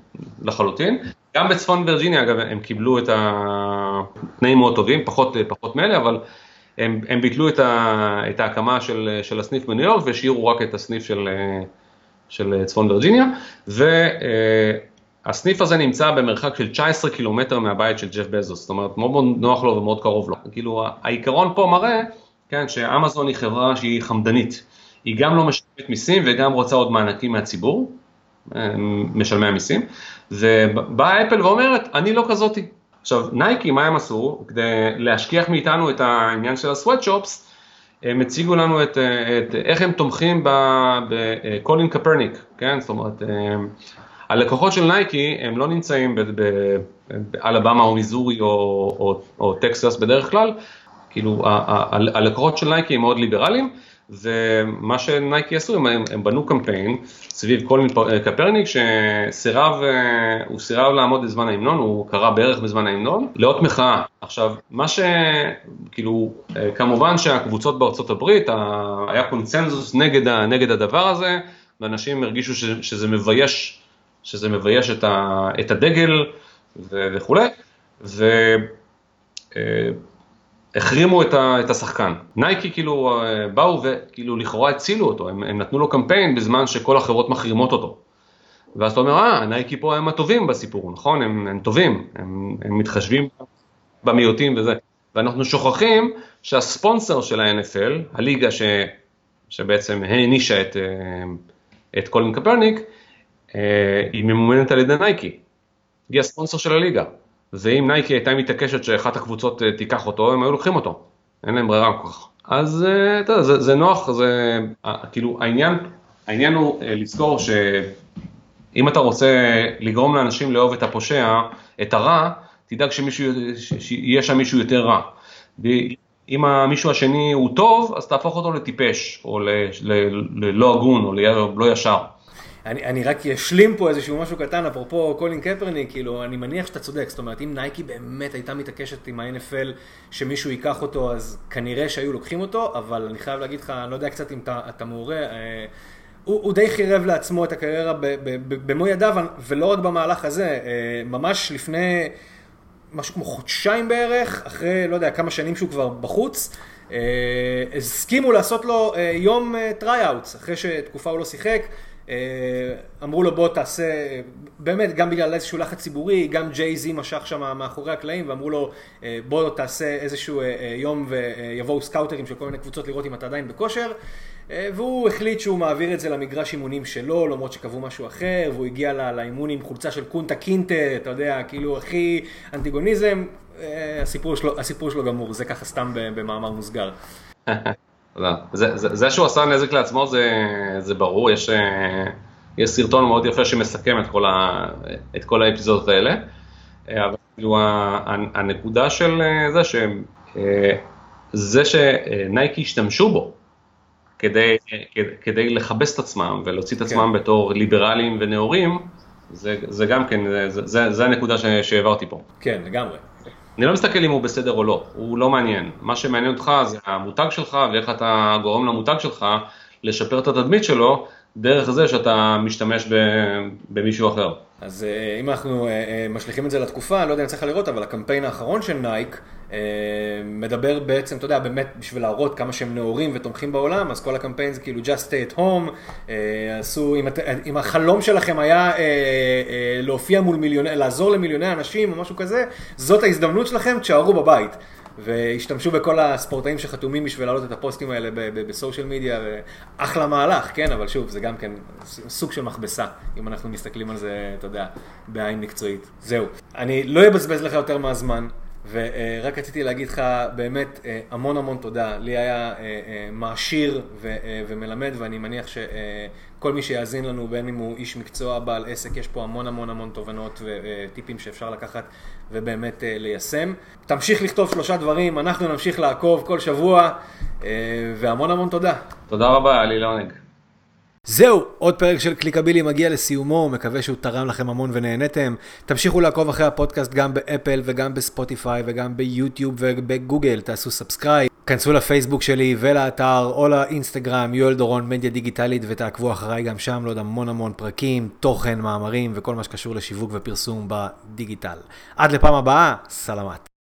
לחלוטין. גם בצפון וירג'יניה אגב הם קיבלו את התנאים מאוד טובים, פחות, פחות מאלה, אבל הם, הם ביטלו את, ה, את ההקמה של, של הסניף בניו יורק והשאירו רק את הסניף של, של צפון וירג'יניה, והסניף הזה נמצא במרחק של 19 קילומטר מהבית של ג'ף בזוס, זאת אומרת מאוד מאוד נוח לו ומאוד קרוב לו. כאילו העיקרון פה מראה, כן, שאמזון היא חברה שהיא חמדנית, היא גם לא משלמת מיסים וגם רוצה עוד מענקים מהציבור, משלמי המיסים, ובאה אפל ואומרת, אני לא כזאתי. עכשיו, נייקי, מה הם עשו? כדי להשכיח מאיתנו את העניין של ה sweatshops, הם הציגו לנו את, את איך הם תומכים בקולין קפרניק, כן? זאת אומרת, הלקוחות של נייקי הם לא נמצאים באלבמה או מיזורי או, או, או טקסס בדרך כלל, כאילו הלקוחות של נייקי הם מאוד ליברליים, ומה שנייקי עשו, הם, הם בנו קמפיין סביב קולין קפרניק שסירב, הוא סירב לעמוד בזמן ההמנון, הוא קרא בערך בזמן ההמנון, לאות מחאה. עכשיו, מה ש... כאילו, כמובן שהקבוצות בארצות הברית, היה קונצנזוס נגד, נגד הדבר הזה, ואנשים הרגישו ש, שזה מבייש, שזה מבייש את, ה, את הדגל וכולי, ו... החרימו את, ה, את השחקן. נייקי כאילו אה, באו וכאילו לכאורה הצילו אותו, הם, הם נתנו לו קמפיין בזמן שכל החברות מחרימות אותו. ואז אתה אומר, אה, נייקי פה הם הטובים בסיפור, נכון? הם, הם טובים, הם, הם מתחשבים במיעוטים וזה. ואנחנו שוכחים שהספונסר של ה-NFL, הליגה ש, שבעצם הענישה את, אה, את קולין קפרניק, אה, היא ממומנת על ידי נייקי. היא הספונסר של הליגה. ואם נייקי הייתה מתעקשת שאחת הקבוצות אה, תיקח אותו, הם היו לוקחים אותו. אין להם ברירה כל כך. אז אה, אתה יודע, זה, זה נוח, זה אה, כאילו העניין, העניין הוא לזכור שאם אתה רוצה לגרום לאנשים לאהוב את הפושע, את הרע, תדאג שיהיה שם מישהו יותר רע. אם המישהו השני הוא טוב, אז תהפוך אותו לטיפש, או ללא הגון, או לא ישר. אני, אני רק אשלים פה איזשהו משהו קטן, אפרופו קולין קפרני, כאילו, אני מניח שאתה צודק, זאת אומרת, אם נייקי באמת הייתה מתעקשת עם ה-NFL שמישהו ייקח אותו, אז כנראה שהיו לוקחים אותו, אבל אני חייב להגיד לך, אני לא יודע קצת אם אתה, אתה מעורה, אה, הוא, הוא די חירב לעצמו את הקריירה במו ידיו, ולא רק במהלך הזה, אה, ממש לפני משהו כמו חודשיים בערך, אחרי, לא יודע, כמה שנים שהוא כבר בחוץ, אה, הסכימו לעשות לו אה, יום tryouts, אה, אחרי שתקופה הוא לא שיחק. אה, אמרו לו בוא תעשה, באמת גם בגלל איזשהו לחץ ציבורי, גם ג'יי זי משך שם מאחורי הקלעים ואמרו לו אה, בוא תעשה איזשהו אה, יום ויבואו סקאוטרים של כל מיני קבוצות לראות אם אתה עדיין בכושר והוא החליט שהוא מעביר את זה למגרש אימונים שלו, למרות שקבעו משהו אחר, והוא הגיע לאימון עם חולצה של קונטה קינטה, אתה יודע, כאילו הכי אנטיגוניזם, הסיפור שלו, הסיפור שלו גמור, זה ככה סתם במאמר מוסגר. זה, זה, זה שהוא עשה נזק לעצמו זה, זה ברור, יש, אה, יש סרטון מאוד יפה שמסכם את כל, ה, את כל האפיזודות האלה, אה, אבל כאילו הנקודה של אה, זה שזה שנייקי השתמשו בו כדי, כדי לכבס את עצמם ולהוציא את כן. עצמם כן. בתור ליברליים ונאורים, זה, זה גם כן, זה, זה, זה הנקודה שהעברתי פה. כן, לגמרי. אני לא מסתכל אם הוא בסדר או לא, הוא לא מעניין. מה שמעניין אותך זה המותג שלך ואיך אתה גורם למותג שלך לשפר את התדמית שלו דרך זה שאתה משתמש במישהו אחר. אז אה, אם אנחנו אה, אה, משליכים את זה לתקופה, אני לא יודע אם צריך לראות, אבל הקמפיין האחרון של נייק מדבר בעצם, אתה יודע, באמת בשביל להראות כמה שהם נאורים ותומכים בעולם, אז כל הקמפיין זה כאילו just stay at home, עשו, אם, אם החלום שלכם היה להופיע מול מיליוני, לעזור למיליוני אנשים או משהו כזה, זאת ההזדמנות שלכם, תשארו בבית. והשתמשו בכל הספורטאים שחתומים בשביל להעלות את הפוסטים האלה בסושיאל מדיה, אחלה מהלך, כן, אבל שוב, זה גם כן סוג של מכבסה, אם אנחנו מסתכלים על זה, אתה יודע, בעין מקצועית. זהו. אני לא אבזבז לך יותר מהזמן. ורק רציתי להגיד לך באמת אה, המון המון תודה. לי היה אה, אה, מעשיר ומלמד, ואני מניח שכל מי שיאזין לנו, בין אם הוא איש מקצוע, בעל עסק, יש פה המון המון המון תובנות וטיפים שאפשר לקחת ובאמת ליישם. תמשיך לכתוב שלושה דברים, אנחנו נמשיך לעקוב כל שבוע, והמון המון תודה. תודה רבה, היה לי לעונג. זהו, עוד פרק של קליקבילי מגיע לסיומו, מקווה שהוא תרם לכם המון ונהנתם. תמשיכו לעקוב אחרי הפודקאסט גם באפל וגם בספוטיפיי וגם ביוטיוב ובגוגל, תעשו subscribe. כנסו לפייסבוק שלי ולאתר או לאינסטגרם, יואל דורון, מדיה דיגיטלית, ותעקבו אחריי גם שם לעוד המון המון פרקים, תוכן, מאמרים וכל מה שקשור לשיווק ופרסום בדיגיטל. עד לפעם הבאה, סלמת.